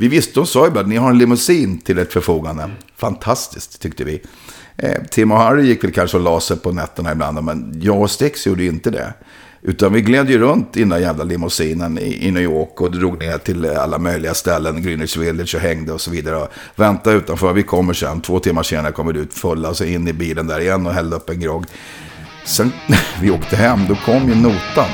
Vi visste, de sa ju bara, ni har en limousin till ert förfogande. Fantastiskt, tyckte vi. Eh, Tim och Harry gick väl kanske och la sig på nätterna ibland, men jag och Stix gjorde ju inte det. Utan vi gled ju runt i den där jävla limousinen i, i New York och drog ner till alla möjliga ställen, Greenwich Village och hängde och så vidare. Och väntade utanför, vi kommer sen, två timmar senare kommer vi ut fulla och så in i bilen där igen och hällde upp en grogg. Sen när vi åkte hem, då kom ju notan.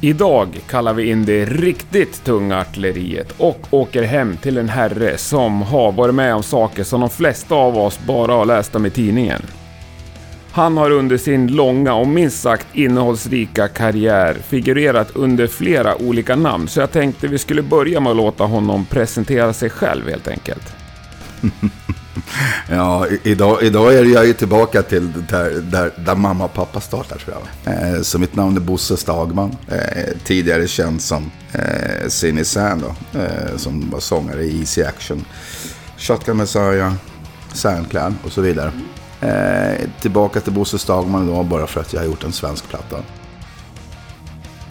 Idag kallar vi in det riktigt tunga artilleriet och åker hem till en herre som har varit med om saker som de flesta av oss bara har läst om i tidningen. Han har under sin långa och minst sagt innehållsrika karriär figurerat under flera olika namn, så jag tänkte vi skulle börja med att låta honom presentera sig själv helt enkelt. Ja, idag, idag är jag ju tillbaka till där, där, där mamma och pappa startade tror jag. Eh, så mitt namn är Bosse Stagman. Eh, tidigare känd som eh, Sinny Sand då, eh, som var sångare i Easy Action. Shotgun Messiah, Sandclan och så vidare. Eh, tillbaka till Bosse Stagman då bara för att jag har gjort en svensk platta.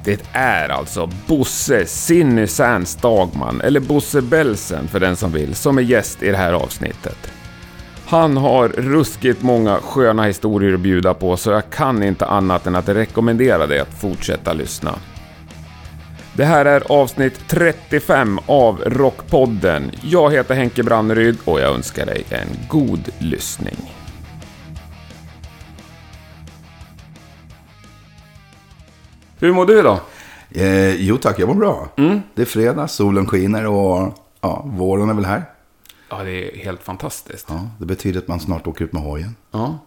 Det är alltså Bosse Sinny Sands Dagman, eller Bosse Belsen för den som vill, som är gäst i det här avsnittet. Han har ruskigt många sköna historier att bjuda på, så jag kan inte annat än att rekommendera dig att fortsätta lyssna. Det här är avsnitt 35 av Rockpodden. Jag heter Henke Branneryd och jag önskar dig en god lyssning. Hur mår du idag? Eh, jo tack, jag mår bra. Det är fredag, solen skiner och ja, våren är väl här. Ja, det är helt fantastiskt. Ja, det betyder att man snart åker ut med hojen. Ja.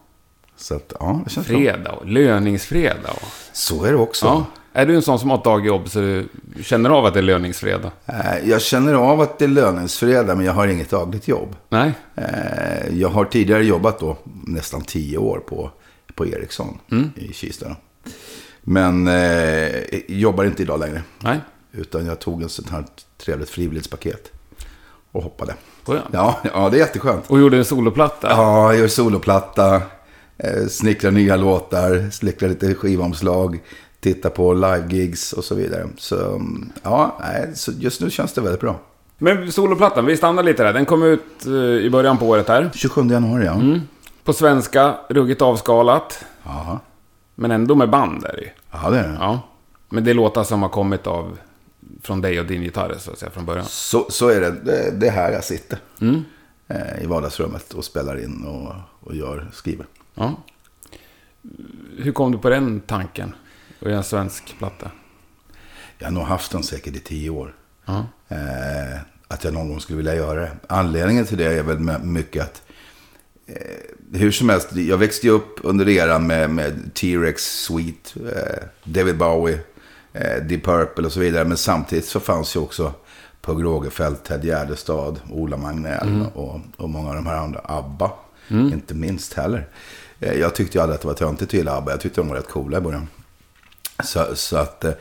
Så att, ja, det känns. Fredag och löningsfredag. Så är det också. Ja. Är du en sån som har ett dagjobb så du känner av att det är löningsfredag? Eh, Jag känner av att det är löningsfredag, men jag har inget dagligt jobb. Nej? Eh, Jag har tidigare jobbat då nästan tio år på, på Ericsson Mm. i Kista. Men eh, jobbar inte idag längre. Nej? Utan jag tog en sånt här trevligt frivillighetspaket. Och hoppade. Skönt. Ja, ja det är jätteskönt. Och gjorde en soloplatta? Ja, jag gör soloplatta. Eh, snickrar nya låtar. Snickrar lite skivomslag. Tittar på live-gigs och så vidare. Så ja, nej, så just nu känns det väldigt bra. Men soloplattan, vi stannar lite där. Den kom ut eh, i början på året här. 27 januari, ja. Mm. På svenska, ruggigt avskalat. Jaha. Men ändå med band där i. Ja, det är det. Ja. Men det är låtar som har kommit av från dig och din gitarr så att säga från början. Så, så är det. det. Det är här jag sitter. Mm. Eh, I vardagsrummet och spelar in och, och gör, skriver. Ja. Hur kom du på den tanken? Att göra en svensk platta? Jag har nog haft den säkert i tio år. Ja. Eh, att jag någon gång skulle vilja göra det. Anledningen till det är väl mycket att eh, hur som helst, jag växte ju upp under eran med, med T-Rex, Sweet, eh, David Bowie, eh, Deep Purple och så vidare. Men samtidigt så fanns ju också Pugh Rogefeldt, Ted Gärdestad, Ola Magnell och, och många av de här andra. ABBA, inte minst heller. Eh, jag tyckte ju aldrig att det var töntigt att gilla ABBA. Jag tyckte de var rätt coola i början. Så, så att eh,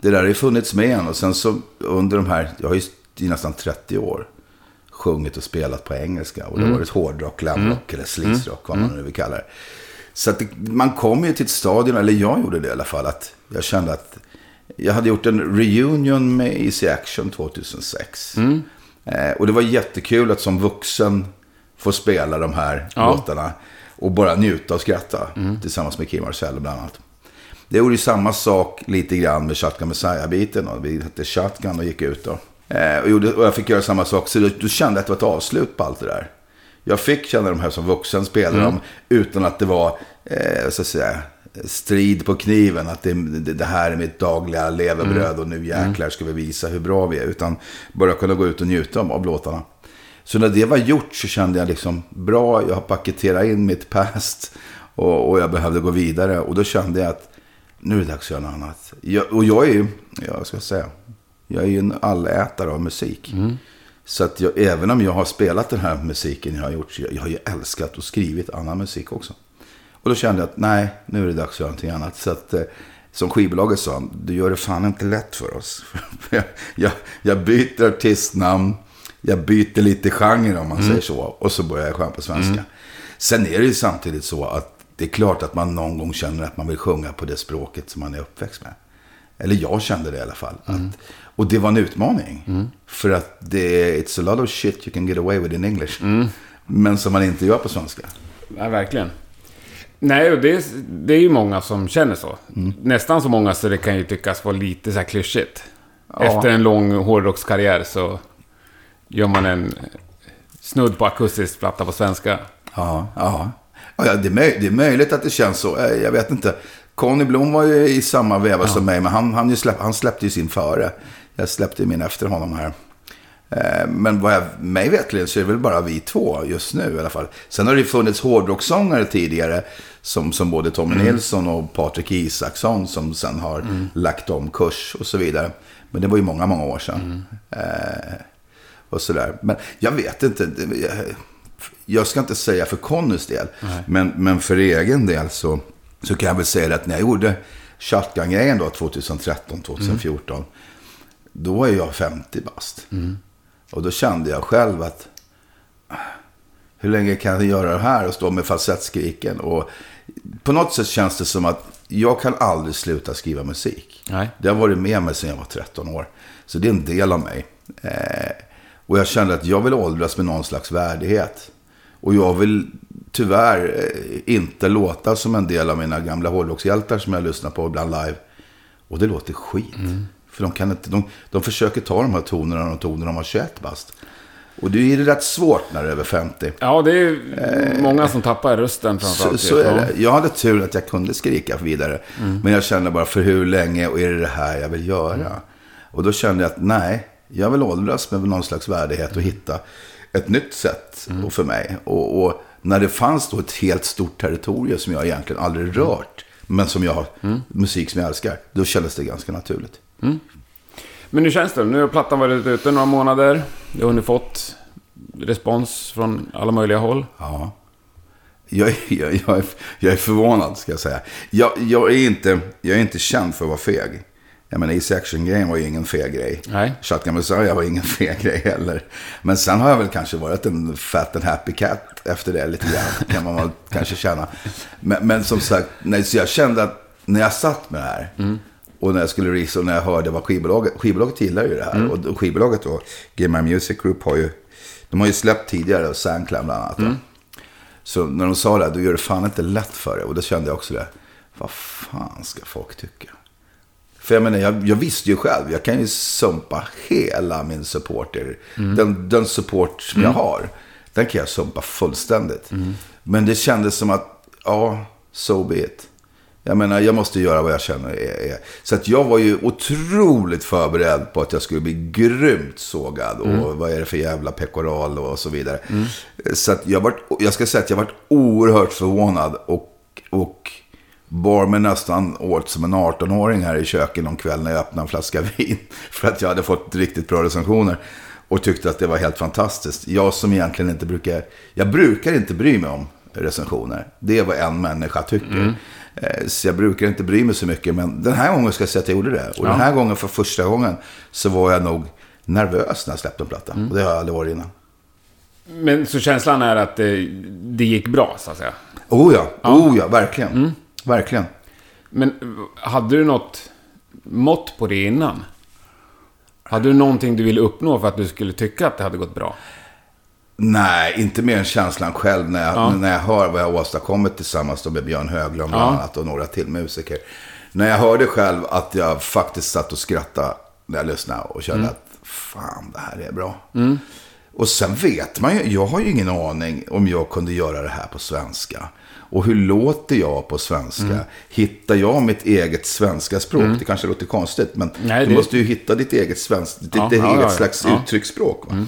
det där har ju funnits med en. Och sen så under de här, jag har ju i nästan 30 år sjungit och spelat på engelska. Och det har varit hårdrock, glamrock eller sleaze-rock, vad man nu vill kalla det. Så att det, man kom ju till ett stadion, eller jag gjorde det i alla fall, att jag kände att jag hade gjort en reunion med Easy Action 2006. Eh, och det var jättekul att som vuxen få spela de här Ja. låtarna. Och bara njuta och skratta. Tillsammans med Kim Marcello bland annat. Det gjorde ju samma sak lite grann med Shotgun Messiah-biten. Vi hette Shotgun och gick ut då. Eh, och, gjorde, och jag fick göra samma sak. Så då, då kände jag att det var ett avslut på allt det där. Jag fick känna de här som vuxen, spela dem utan att det var, eh, så att säga, strid på kniven. Att det, det, här är mitt dagliga levebröd och nu jäklar ska vi visa hur bra vi är. Utan bara kunna gå ut och njuta av, låtarna. Så när det var gjort så kände jag liksom, bra, jag har paketerat in mitt past. Och, och jag behövde gå vidare. Och då kände jag att nu är det dags att göra något annat. Jag, och jag är ju, jag ska säga, jag är ju en allätare av musik. Så att jag, även om jag har spelat den här musiken jag har gjort, jag, jag har ju älskat och skrivit annan musik också. Och då kände jag att nej, nu är det dags att göra någonting annat. Så att, eh, som skivbolaget sa, du gör det fan inte lätt för oss. jag, jag, jag byter artistnamn, jag byter lite genre om man säger så. Och så börjar jag sjunga på svenska. Sen är det ju samtidigt så att det är klart att man någon gång känner att man vill sjunga på det språket som man är uppväxt med. Eller jag kände det i alla fall. Att, och det var en utmaning. För att det är, it's a lot of shit you can get away with in English. Men som man inte gör på svenska. Ja, verkligen. Nej, och det är, det är ju många som känner så. Nästan så många så det kan ju tyckas vara lite så här klyschigt. Ja. Efter en lång hårdrockskarriär så gör man en snudd på akustisk platta på svenska. Ja, ja. ja ja, det, är möj- det är möjligt att det känns så. Eh, Jag vet inte. Conny Blom var ju i samma veva som mig, men han, han, släpp, han släppte ju sin före. Jag släppte ju min efter honom här. Eh, Men vad jag, mig vetligen så är det väl bara vi två just nu i alla fall. Sen har det ju funnits hårdrocksångare tidigare. Som, som både Tommy Nilsson och Patrik Isaksson som sen har lagt om kurs och så vidare. Men det var ju många, många år sedan. Eh, och sådär. Men jag vet inte. Jag, ska inte säga för Connys del. Men, men för egen del så, så kan jag väl säga att när jag gjorde Shotgun-grejen då 2013, 2014. Då var jag 50 bast. Och då kände jag själv att ah, hur länge kan jag göra det här och stå med falsettskriken? Och på något sätt känns det som att jag kan aldrig sluta skriva musik. Nej. Det har varit med mig sedan jag var 13 år. Så det är en del av mig. Eh, och jag kände att jag vill åldras med någon slags värdighet. Och jag vill tyvärr eh, inte låta som en del av mina gamla hårdrockshjältar som jag lyssnar på ibland live. Och det låter skit. För de, kan inte, de, de försöker ta de här tonerna och tonerna de var 21 bast. Och det är rätt svårt när det är över 50. Ja, det är många som tappar rösten Så, framförallt. så är Ja. det. Jag hade tur att jag kunde skrika vidare. Men jag kände bara, för hur länge och är det det här jag vill göra? Och då kände jag att nej, jag vill åldras med någon slags värdighet och hitta ett nytt sätt och för mig. Och, och när det fanns då ett helt stort territorium som jag egentligen aldrig rört, men som jag har, musik som jag älskar, då kändes det ganska naturligt. Men hur känns det? Nu har plattan varit ute några månader. Du har hunnit fått respons från alla möjliga håll. Ja. Jag, är- jag, jag, är, jag är förvånad, ska jag säga. Jag, jag, är inte, jag är inte känd för att vara feg. Jag menar, Easy Action-grejen var ju ingen feg grej. Nej. Shotgun Messiah var ingen feg grej heller. Men sen har jag väl kanske varit en fat and happy cat efter det lite grann. Kan man väl kanske känna. Men, men som sagt, nej, så jag kände att när jag satt med det här. Och när jag skulle resa och när jag hörde vad skivbolaget, skivbolaget gillar ju det här. Och, och skivbolaget då, Game My Music Group har ju, de har ju släppt tidigare, och Soundcloud bland annat. då. Så när de sa det, då gör det fan inte lätt för det. Och då kände jag också det. Vad fan ska folk tycka? För jag menar, jag, jag visste ju själv. Jag kan ju sumpa hela min supporter. Den, den support som jag har. Den kan jag sumpa fullständigt. Men det kändes som att, ja, so be it. Jag menar, jag måste göra vad jag känner är. Så att jag var ju otroligt förberedd på att jag skulle bli grymt sågad. Och vad är det för jävla pekoral och så vidare. Så att jag, var, jag ska säga att jag var oerhört förvånad. Och, och bar mig nästan åt som en 18-åring här i köket någon kväll när jag öppnade en flaska vin. För att jag hade fått riktigt bra recensioner. Och tyckte att det var helt fantastiskt. Jag som egentligen inte brukar... Jag brukar inte bry mig om recensioner. Det är vad en människa tycker. Eh, Så jag brukar inte bry mig så mycket. Men den här gången ska jag säga att jag gjorde det. Och den här gången för första gången så var jag nog nervös när jag släppte en platta. Och det har jag aldrig varit innan. Men så känslan är att det, det gick bra, så att säga. Oh ja, oh ja, verkligen. Verkligen. Men hade du något mått på det innan? Hade du någonting du ville uppnå för att du skulle tycka att det hade gått bra? Nej, inte mer än känslan själv när jag, Ja. när jag hör vad jag åstadkommit tillsammans med Björn Höglund bland Ja. annat och några till musiker. När jag hörde själv att jag faktiskt satt och skrattade när jag lyssnade och kände att fan, det här är bra. Och sen vet man ju, jag har ju ingen aning om jag kunde göra det här på svenska. Och hur låter jag på svenska? Hittar jag mitt eget svenska språk? Det kanske låter konstigt, men Nej, du det- måste ju hitta ditt eget, svensk, ditt Ja, eget ja, ja, ja. slags uttrycksspråk. Va?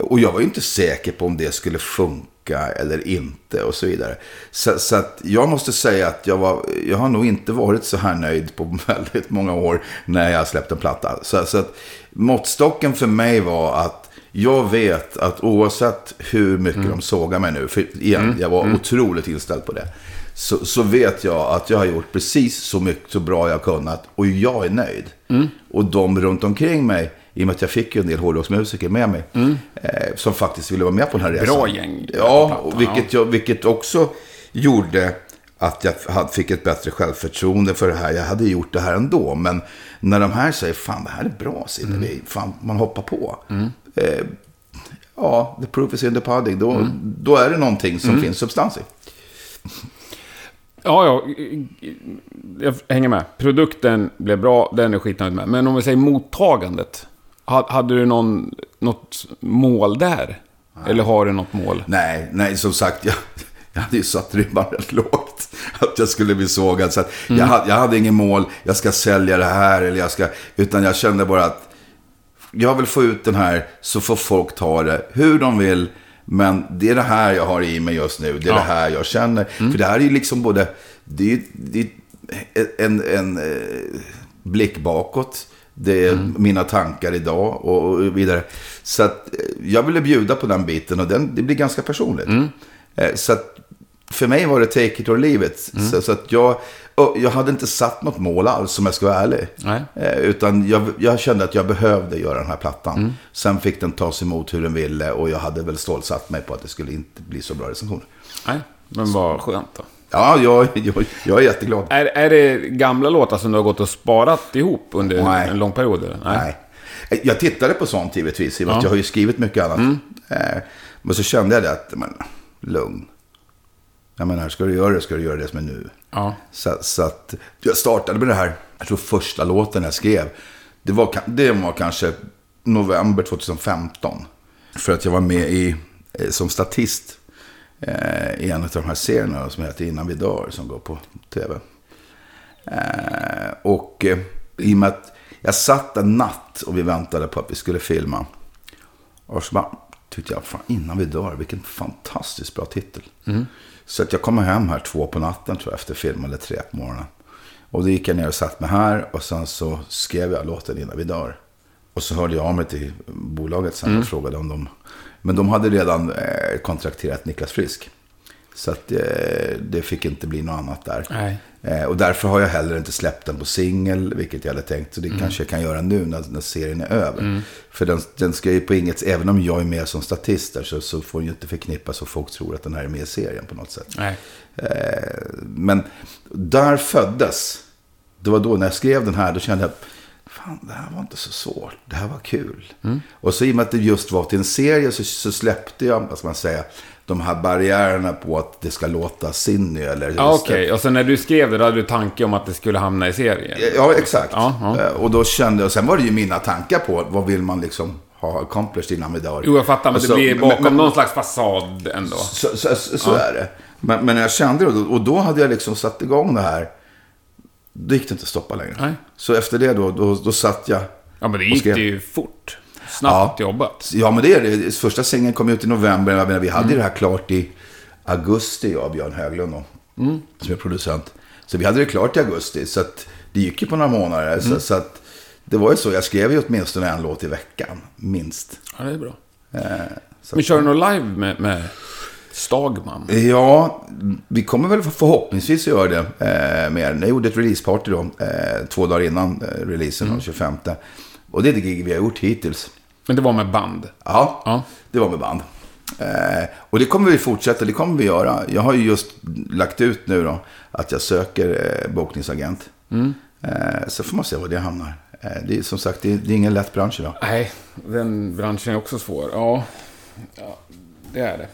Och jag var ju inte säker på om det skulle funka eller inte och så vidare. Så, så att jag måste säga att jag, var, jag har nog inte varit så här nöjd på väldigt många år när jag släppte en platta. Så, så att måttstocken för mig var att jag vet att oavsett hur mycket de sågar mig nu, för igen, jag var otroligt inställd på det. Så, så vet jag att jag har gjort precis så mycket, så bra jag kunnat och jag är nöjd. Och de runt omkring mig, i och med att jag fick ju en del hårdrocksmusiker med mig, eh, som faktiskt ville vara med på den här resan. Bra gäng. Ja, och vilket, jag, vilket också gjorde att jag fick ett bättre självförtroende för det här. Jag hade gjort det här ändå. Men när de här säger, fan det här är bra Sinnevi. Fan, man hoppar på. Eh, ja, the proof is in the pudding. Då, då är det någonting som finns substans i. Ja, ja. Jag hänger med. Produkten blev bra, den är skitnöjd med. Men om vi säger mottagandet. Ha- Hade du någon, något mål där? Eller har du något mål? Nej, nej, som sagt, jag, jag hade ju satt ribban rätt lågt. Att jag skulle bli sågad. Så att jag, hade, jag hade ingen mål, jag ska sälja det här eller jag ska... Utan jag kände bara att jag vill få ut den här så får folk ta det hur de vill. Men det är det här jag har i mig just nu. Det är Ja. det här jag känner. För det här är ju liksom både... Det är, det är en, en eh, blick bakåt. Det är mina tankar idag och vidare. Så att eh, jag ville bjuda på den biten och den, det blir ganska personligt. Eh, Så att för mig var det take it or leave it. Så, så att jag, jag hade inte satt något mål alls om jag ska vara ärlig. Nej. Eh, Utan jag, jag kände att jag behövde göra den här plattan. Sen fick den tas emot hur den ville och jag hade väl stålsatt mig på att det skulle inte bli så bra recensioner. Nej, men vad skönt då. Ja, jag, jag, jag är jätteglad. Är, är det gamla låtar som du har gått och sparat ihop under Nej. en lång period? Eller? Nej. Eh, Jag tittade på sånt givetvis, i och med att Ja. jag har ju skrivit mycket annat. Eh, Men så kände jag det att, men, lugn. Jag menar, ska du göra det, ska du göra det som är nu. Ja. Så, så att jag startade med det här, jag tror första låten jag skrev, det var, det var kanske november 2015. För att jag var med i, eh, som statist i en av de här serierna som heter Innan vi dör, som går på tv. Eh, och eh, i och med att jag satt en natt och vi väntade på att vi skulle filma. Och så bara tyckte jag, fan innan vi dör, vilken fantastiskt bra titel. Så att jag kommer hem här två på natten tror jag, efter film, eller tre på morgonen. Och då gick jag ner och satt mig här och sen så skrev jag låten innan vi dör. Och så hörde jag av mig till bolaget sen och frågade om de... Men de hade redan eh, kontrakterat Niklas Frisk. Så att eh, det fick inte bli något annat där. Nej. Eh, och därför har jag heller inte släppt den på singel, vilket jag hade tänkt. Så det kanske jag kan göra nu när, när serien är över. För den, den ska ju på inget, även om jag är med som statist där, så, så får den ju inte förknippas så folk tror att den här är med i serien på något sätt. Nej. Men där föddes, det var då när jag skrev den här, då kände jag, fan det här var inte så svårt, det här var kul. Och så i och med att det just var till en serie så, så släppte jag, vad ska man säga, de här barriärerna på att det ska låta Sinny eller... Ja, Okej, och sen när du skrev det, då hade du tanke om att det skulle hamna i serien? Ja, exakt. Ja. Eh, Och då kände jag, sen var det ju mina tankar på vad vill man liksom ha accomplished innan vi dör. Jo, jag fattar, men Och det så- blir men- bakom men- någon slags fasad ändå. Så, så, så, så är det. Men, men jag kände det, och då hade jag liksom satt igång det här. Då gick det inte att stoppa längre. Nej. Så efter det då, då, då satt jag. Ja, men det gick det ju fort. Snabbt Ja. jobbat. Ja, men det är det. Första singeln kom ut i november. Jag menar, vi hade det här klart i augusti, jag och Björn Höglund då, som är producent. Så vi hade det klart i augusti. Så att det gick ju på några månader. Så, så att det var ju så. Jag skrev ju åtminstone en låt i veckan, minst. Ja, det är bra. Eh, Men kör du någon live med, med Stagman? Ja, vi kommer väl förhoppningsvis göra det eh, mer. Jag gjorde ett releaseparty då, eh, två dagar innan eh, releasen, den 25. Och det är det gig vi har gjort hittills. Men det var med band? Ja, Ja. det var med band. Eh, och det kommer vi fortsätta, det kommer vi göra. Jag har ju just lagt ut nu då att jag söker eh, bokningsagent. Eh, så får man se var det hamnar. Eh, det är som sagt, det är, det är ingen lätt bransch idag. Nej, den branschen är också svår. Ja, ja det är det.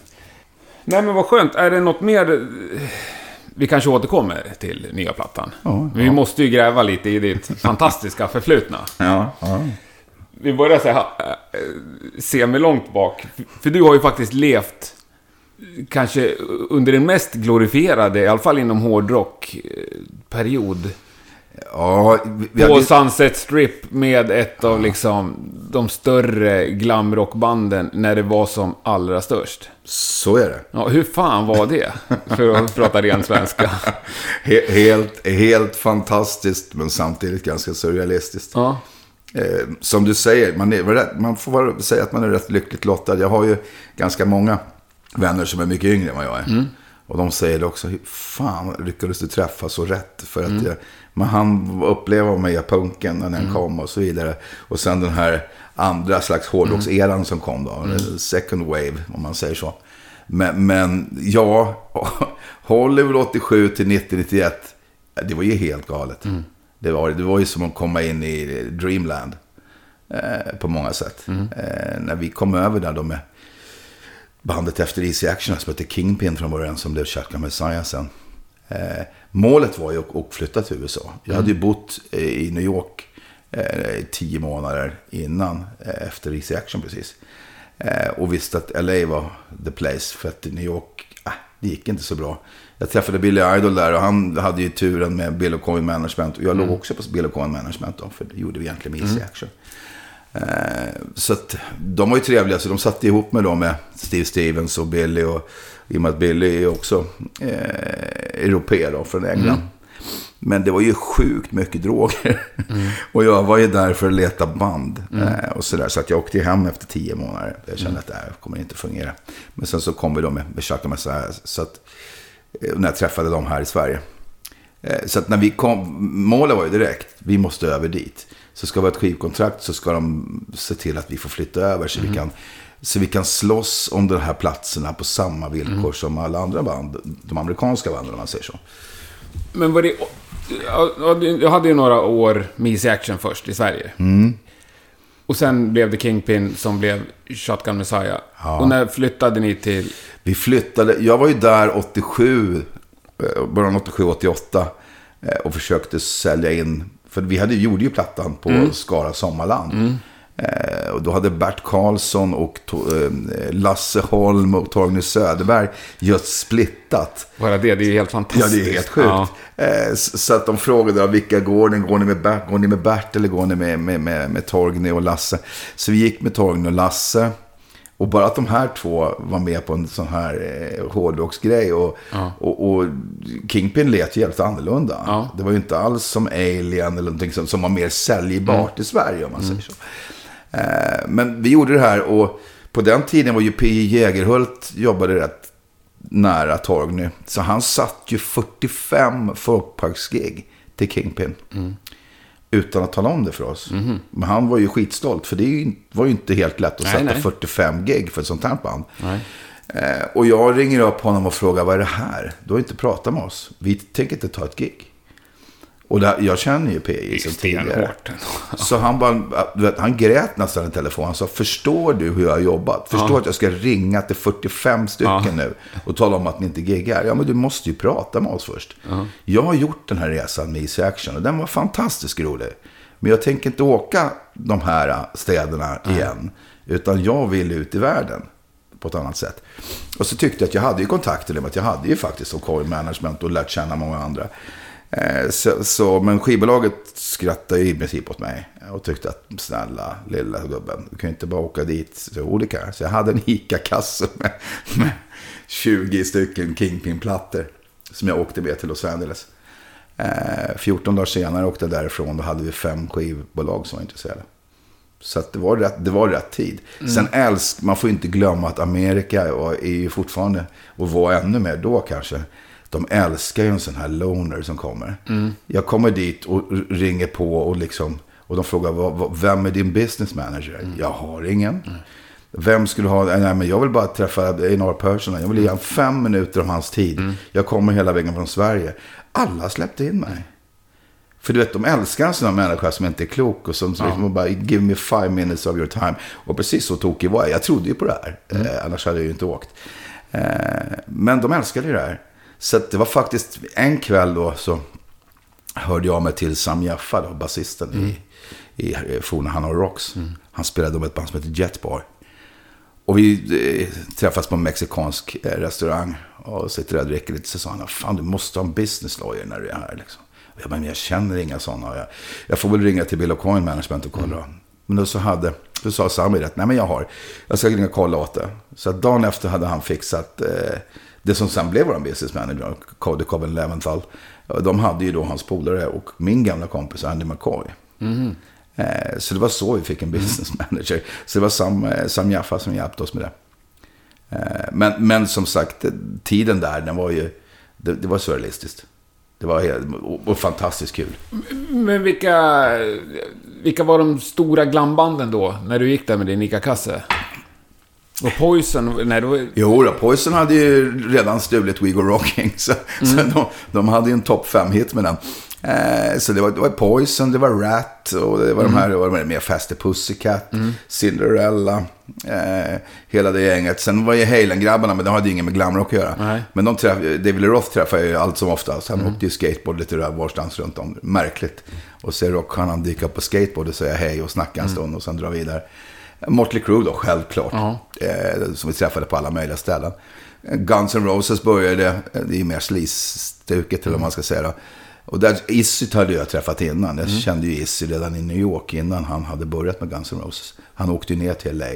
Nej, men vad skönt. Är det något mer eh, vi kanske återkommer till nya plattan? Ja, Vi måste ju gräva lite i ditt fantastiska förflutna. Ja, ja. Vi börjar så här, eh, semilångt bak. För du har ju faktiskt levt eh, kanske under den mest glorifierade, i alla fall inom hårdrock, period. Ja vi, vi På hade- Sunset Strip med ett av liksom de större glamrockbanden när det var som allra störst. så är det. Ja, hur fan var det? För att prata ren svenska. He- helt, helt fantastiskt, men samtidigt ganska surrealistiskt. Ja. Eh, som du säger, man, är, man får säga att man är rätt lyckligt lottad. Jag har ju ganska många vänner som är mycket yngre än vad jag är. Mm. Och de säger det också, fan lyckades du träffa så rätt? För att Mm. jag, man hann uppleva mig punken när den kom och så vidare. Och sen den här andra slags hårdrockseran som kom då, Mm. second wave om man säger så. Men, men ja, Hollywood 87 till 90-91, det var ju helt galet. Mm. Det, var, det var ju som att komma in i Dreamland eh, på många sätt. Mm. Eh, när vi kom över där då med bandet efter Easy Action som hette Kingpin från början som blev Shotgun Messiah sen. Eh, målet var ju att, att flytta till USA. Jag hade ju bott eh, i New York eh, tio månader innan, eh, efter Easy Action precis. Och visste att LA var the place, för att New York, ah, det gick inte så bra. Jag träffade Billy Idol där och han hade ju turen med Bill Coin Management. Och jag låg också på Bill Coin Management då, för det gjorde vi egentligen med Easy Action. Eh, så att de var ju trevliga, så de satte ihop mig då med Steve Stevens och Billy. Och, I och med att Billy är också eh, europé då, från England. Men det var ju sjukt mycket droger. och jag var ju där för att leta band. Eh, och sådär. Så att jag åkte hem efter tio månader. Jag kände att det här kommer inte fungera. Men sen så kom vi då med, med Chaka Messiah. Så att, eh, när jag träffade dem här i Sverige. Eh, Så att när vi kom, målet var ju direkt, vi måste över dit. Så ska vi ha ett skivkontrakt så ska de se till att vi får flytta över så, vi, kan, så vi kan slåss om de här platserna på samma villkor som alla andra band. De amerikanska banden om man säger så. Men var det... ja, ja, Du hade ju några år med Easy Action först i Sverige. Mm. Och sen blev det Kingpin som blev Shotgun Messiah. Och när flyttade ni till... Vi flyttade, jag var ju där 87, eh, början 87, 88. eh, Och försökte sälja in, för vi hade, gjorde ju plattan på Skara Sommarland. Eh, och då hade Bert Karlsson och eh, Lasse Holm och Torgny Söderberg just splittat. Bara det, det är helt Ja, fantastiskt. det är helt sjukt. Ja. Eh, Så att de frågade ja, vilka går ni? Går ni med Bert, går ni med Bert eller går ni med, med, med, med Torgny och Lasse? Så vi gick med Torgny och Lasse. Och bara att de här två var med på en sån här eh, hårdrocksgrej. Och, och, och Kingpin lät ju helt annorlunda. Ja. Det var ju inte alls som Alien eller någonting som, som var mer säljbart i Sverige om man säger så. Eh, men vi gjorde det här och på den tiden var ju P.J. Jägerhult jobbade rätt nära Torgny. Så han satt ju 45 folkparksgig till Kingpin. Utan att tala om det för oss. Men han var ju skitstolt. För det var ju inte helt lätt att Nej, sätta nej. 45 gig för ett sånt här band. Nej. Eh, och jag ringer upp honom och frågar vad är det här? Du har inte pratat med oss. Vi tänker inte ta ett gig. Och där, jag känner ju PJ sedan tidigare. Så han, bara, han grät nästan i telefon. Han sa, förstår du hur jag har jobbat? Förstår Ja. att jag ska ringa till 45 stycken Ja. nu och tala om att ni inte giggar? Ja, men du måste ju prata med oss först. Jag har gjort den här resan med Easy Action och den var fantastiskt rolig. Men jag tänker inte åka de här städerna igen. Utan jag vill ut i världen på ett annat sätt. Och så tyckte jag att jag hade ju kontakter jag hade ju faktiskt Okoy Management och lärt känna många andra. Eh, Så, så, men skivbolaget skrattade i princip åt mig. Och tyckte att snälla lilla gubben, du kan ju inte bara åka dit. Så, jo, det kan jag. Så jag hade en ICA-kasse med, med 20 stycken Kingpin-plattor. Som jag åkte med till Los Angeles. Eh, 14 dagar senare åkte jag därifrån. Då hade vi fem skivbolag som var intresserade. Så det, var rätt, det var rätt tid. Sen älsk, man får inte glömma att Amerika är ju fortfarande, och var ännu mer då kanske, de älskar ju en sån här loner som kommer. Jag kommer dit och ringer på och liksom, och de frågar, vad, vad, vem är din business manager? Jag har ingen. Vem skulle ha, nej men jag vill bara träffa A&R person. Jag vill ge honom fem minuter av hans tid. Jag kommer hela vägen från Sverige. Alla släppte in mig. För du vet, de älskar en sån här människa som inte är klok och som, som liksom bara, give me five minutes of your time. Och precis så tokig var jag. Jag trodde ju på det här. Eh, annars hade jag ju inte åkt. Eh, men de älskade ju det här. Så det var faktiskt en kväll då så hörde jag mig till Sam Jaffa, då, basisten i, i eh, forna Hanoi Rocks. Han spelade med ett band som heter Jetboy. Och vi eh, träffas på en mexikansk eh, restaurang och sitter där och dricker lite. Så sa han, fan du måste ha en business lawyer när du är här. Liksom. Och jag bara, men jag känner inga sådana. Jag, jag får väl ringa till Bill Coin Management och kolla. Men då så hade, då sa Sami rätt, nej men jag har, jag ska ringa och kolla åt det. Så dagen efter hade han fixat eh, det som sen blev vår business manager, Cody Coven Leventhal. De hade ju då hans polare och min gamla kompis Andy McCoy. Eh, Så det var så vi fick en business manager. Så det var Sam, eh, Sam Jaffa som hjälpte oss med det. Eh, Men, men som sagt, tiden där, den var ju, det, det var surrealistiskt. Det var helt, och fantastiskt kul. Men vilka, vilka var de stora glambanden då, när du gick där med din ICA-kasse? Och Poison, nej då... Jo då, Poison hade ju redan stulit We Go Rocking. Så, så de, de hade ju en topp 5-hit med den. Eh, så det var, det var Poison, det var Rat och det var de här, det var de mer Faster Pussycat, Cinderella, eh, hela det gänget. Sen var ju Halen-grabbarna, men de hade ju inget med glamrock att göra. Nej. Men de träff, David Lee Roth träffade ju allt som oftast. Han åkte ju skateboard lite varstans runt om. Märkligt. Och så rockstjärnan dyka upp på skateboard och säga hej och snacka en stund och sen dra vidare. Motley Crue då, självklart. Ja. Eh, som vi träffade på alla möjliga ställen. Guns N' Roses började, det är mer sleaze-stuket eller vad man ska säga då. Och där, Izzy hade jag träffat innan. Jag kände ju Izzy redan i New York innan han hade börjat med Guns N' Roses. Han åkte ju ner till LA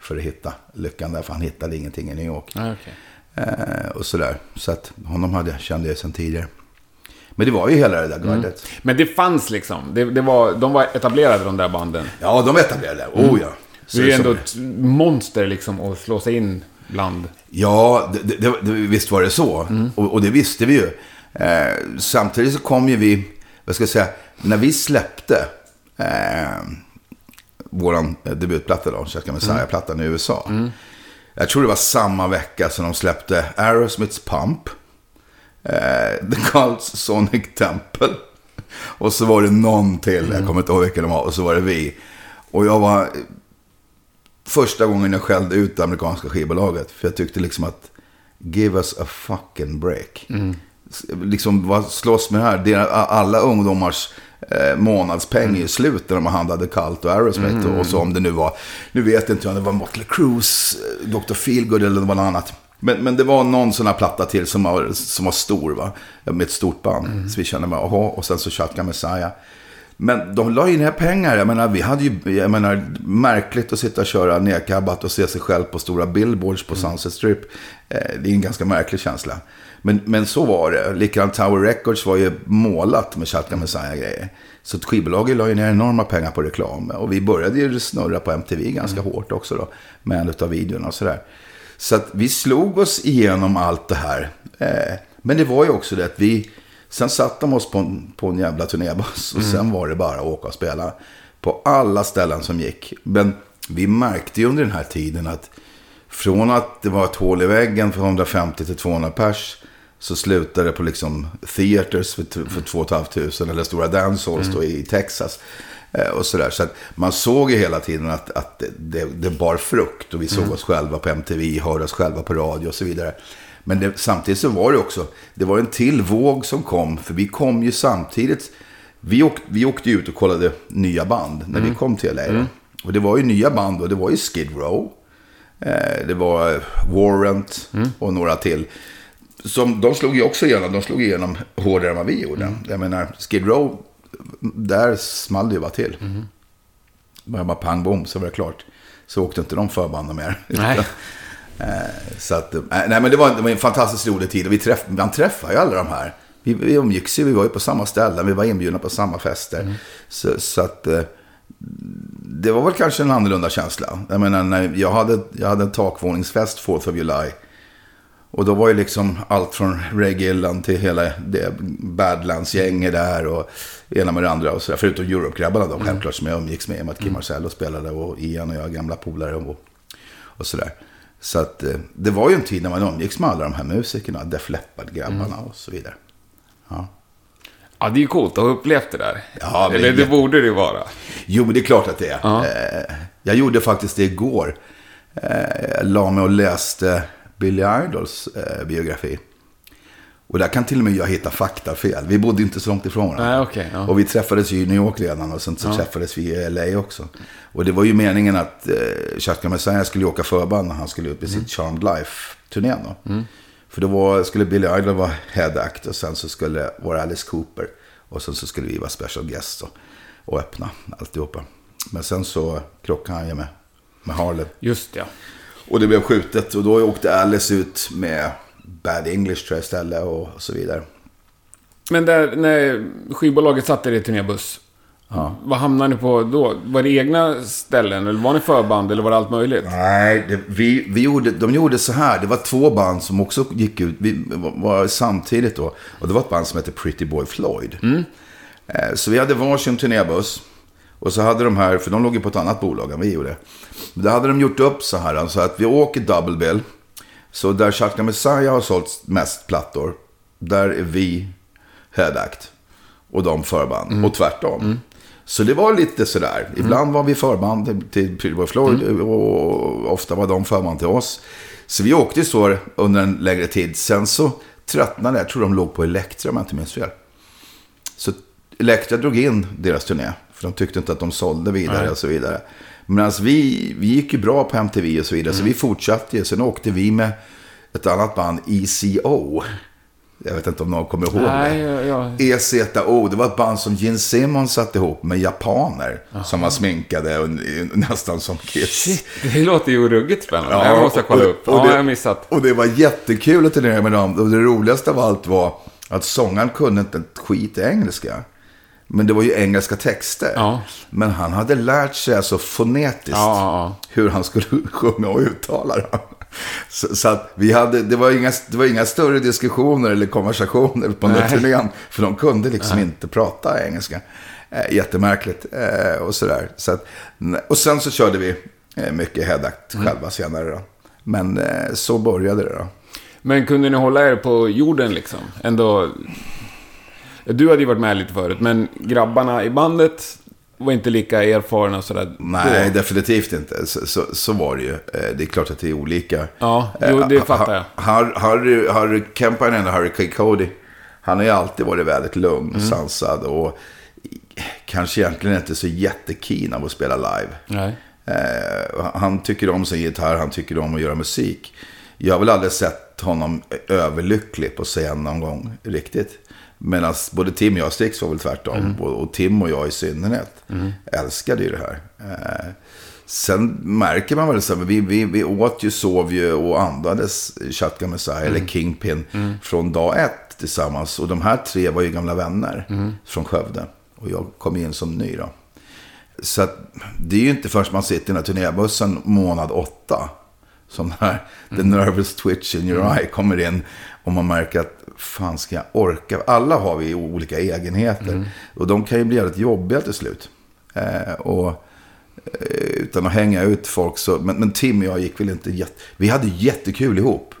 för att hitta lyckan där, för han hittade ingenting i New York. Nej, okej. Eh, och sådär. Så att honom hade, kände jag sedan tidigare. Men det var ju hela det där gardet. Men det fanns liksom, det, det var, de var etablerade de där banden. Ja, de etablerade det. Oh ja. Så- Det är ändå ett monster liksom att slå sig in bland. Ja, det, det, det, visst var det så. Och, och det visste vi ju. Eh, samtidigt så kom ju vi, vad ska jag säga, när vi släppte eh, vår debutplatta då, Chaska Messiah-plattan i USA. Jag tror det var samma vecka som de släppte Aerosmiths Pump, eh, The Cults Sonic Temple. Och så var det någon till, jag kommer inte ihåg vilken de var, och så var det vi. Och jag var första gången jag skällde ut det amerikanska skivbolaget. För jag tyckte liksom att, give us a fucking break. S- Liksom, vad slåss med det här? Deras- alla ungdomars eh, månadspeng är ju slut när de handlade Cult och Aerosmith. Och, och så om det nu var, nu vet jag inte om det var Motley Crues, eh, Dr. Feelgood eller det något annat. Men, men det var någon sån här platta till som var, som var stor, va? Med ett stort band. Så vi kände jaha, och sen så Shotgun Messiah. Men de la ju ner pengar. Jag menar, vi hade ju, jag menar, märkligt att sitta och köra nedkabbat och se sig själv på stora billboards på Sunset Strip. Eh, det är en ganska märklig känsla. Men, men så var det. Likadant Tower Records var ju målat med Shotgun Messiah-grejer. Så skivbolaget la ju ner enorma pengar på reklam. Och vi började ju snurra på MTV ganska hårt också då. Med en av videorna och sådär. Så att vi slog oss igenom allt det här. Eh, men det var ju också det att vi... Sen satte de oss på en, på en jävla turnébuss. Och sen var det bara att åka och spela. På alla ställen som gick. Men vi märkte ju under den här tiden att... Från att det var ett hål i väggen för 150 till 200 pers. Så slutade det på liksom theaters för, för 2 500 eller stora dancehalls då i Texas. Eh, och sådär. Så att man såg ju hela tiden att, att det, det, bar frukt. Och vi såg oss själva på MTV, hörde oss själva på radio och så vidare. Men det, samtidigt så var det också, det var en till våg som kom. För vi kom ju samtidigt, vi, åk, vi åkte ut och kollade nya band när vi kom till LA. Och det var ju nya band och det var ju Skid Row. Eh, det var Warrant och några till. Som, de slog ju också igenom, de slog igenom hårdare än vad vi gjorde. Jag menar, Skid Row, där small det ju bara till. Bara, bara pang bom så var det klart. Så åkte inte de förbanden mer. Nej. Eh, så att, eh, nej men det var, det var en fantastiskt rolig tid. Och vi träff, man träffade ju alla de här. Vi, vi umgicks ju, vi var ju på samma ställen, vi var inbjudna på samma fester. Så, så att eh, det var väl kanske en annorlunda känsla. Jag menar, när jag hade, jag hade en takvåningsfest 4th of July. Och då var ju liksom allt från Gillan till hela det Badlands-gänget där och ena med det andra och sådär. Förutom Europe-grabbarna då, självklart, som jag umgicks med. I och med att Kim Marcello spelade och Ian och jag gamla polare och, och sådär. Så att eh, det var ju en tid när man umgicks med alla de här musikerna, Def Leppard-grabbarna och så vidare. Ja. Ja, det är ju coolt att ha upplevt det där. Ja, Eller det jätte- borde det vara. Jo, men det är klart att det är. Ja. Eh, jag gjorde faktiskt det igår. Eh, jag la mig och läste Billy Idols biografi. Och där kan till och med jag hitta faktafel. Vi bodde inte så långt ifrån varandra. Nej, okej, ja. Och vi träffades ju i New York redan och sen så träffades vi i LA också. Och det var ju meningen att eh, Chaka Messiah skulle åka förband när han skulle ut med Mm. sitt Charmed Life-turnén. Då. För då var, skulle Billy Idol vara head act och sen så skulle vara Alice Cooper. Och sen så skulle vi vara special guest och, och öppna alltihopa. Men sen så krockade han ju med, med Harlem. Just det, ja. Och det blev skjutet och då åkte Alice ut med Bad English tror jag istället och så vidare. Men där, när skivbolaget satte er i turnébuss. Vad hamnade ni på då? Var det egna ställen? Eller var ni förband? Eller var det allt möjligt? Nej, det, vi, vi gjorde, de gjorde så här. Det var två band som också gick ut. Vi var, samtidigt då. Och det var ett band som hette Pretty Boy Floyd. Eh, så vi hade varsin turnébuss. Och så hade de här, för de låg ju på ett annat bolag än vi gjorde. Då hade de gjort upp så här, så att vi åker double bill. Så där Shotgun Messiah har sålt mest plattor, där är vi head act. Och de förband. Och tvärtom. Så det var lite sådär. Ibland var vi förband till- Pretty Boy Floyd och ofta var de förband till oss. Så vi åkte så under en längre tid. Sen så tröttnade jag. Jag tror de låg på Elektra om jag inte minns fel. Så Elektra drog in deras turné. För de tyckte inte att de sålde vidare och så vidare. Medan vi, vi gick ju bra på MTV och så vidare. Så vi fortsatte ju. Sen åkte vi med ett annat band, ECO. Jag vet inte om någon kommer ihåg Nej, det. ja, ja. EZO, det var ett band som Gene Simmons satte ihop med japaner. Som var sminkade och, nästan som Kiss. Shit, det låter ju ruggigt spännande. jag måste kolla och- upp. och ja, det- jag har missat. Och det var jättekul att turnera med dem. Och det roligaste av allt var att sångaren kunde inte ett skit i engelska. Men det var ju engelska texter. Ja. Men han hade lärt sig alltså fonetiskt Ja, ja, hur han skulle sjunga och uttala det. Så, så att vi hade, det var, inga, det var inga större diskussioner eller konversationer på den turnén. För de kunde liksom inte prata engelska. Eh, jättemärkligt eh, och sådär. Så att, och sen så körde vi eh, mycket headact Mm. själva senare då. Men eh, så började det då. Men kunde ni hålla er på jorden liksom? Ändå... Du hade ju varit med lite förut, men grabbarna i bandet var inte lika erfarna och sådär. Nej, då. definitivt inte. Så, så, så var det ju. Eh, Det är klart att det är olika. Ja, jo, det Eh, fattar jag. Har- Harry, Harry Kempainen och Harry K. Cody, han har ju alltid varit väldigt lugn, Mm. sansad och kanske egentligen inte så jättekeen av att spela live. Nej. Eh, han tycker om sin gitarr, han tycker om att göra musik. Jag har väl aldrig sett honom överlycklig på scen någon gång riktigt. Medan både Tim och jag, Stix var väl tvärtom. Och, och Tim och jag i synnerhet älskade ju det här. Eh, sen märker man väl så här, vi, vi, vi åt ju, sov ju och andades Shotgun Messiah eller Kingpin från dag ett tillsammans. Och de här tre var ju gamla vänner från Skövde. Och jag kom in som ny då. Så att, det är ju inte först man sitter i den här turnébussen månad åtta. Som när the nervous twitch in your eye kommer in. Och man märker att fan ska jag orka? Alla har vi olika egenheter. Och de kan ju bli jävligt jobbiga till slut. Eh, och eh, utan att hänga ut folk så. Men, men Tim och jag gick väl inte jätte... Vi hade jättekul ihop.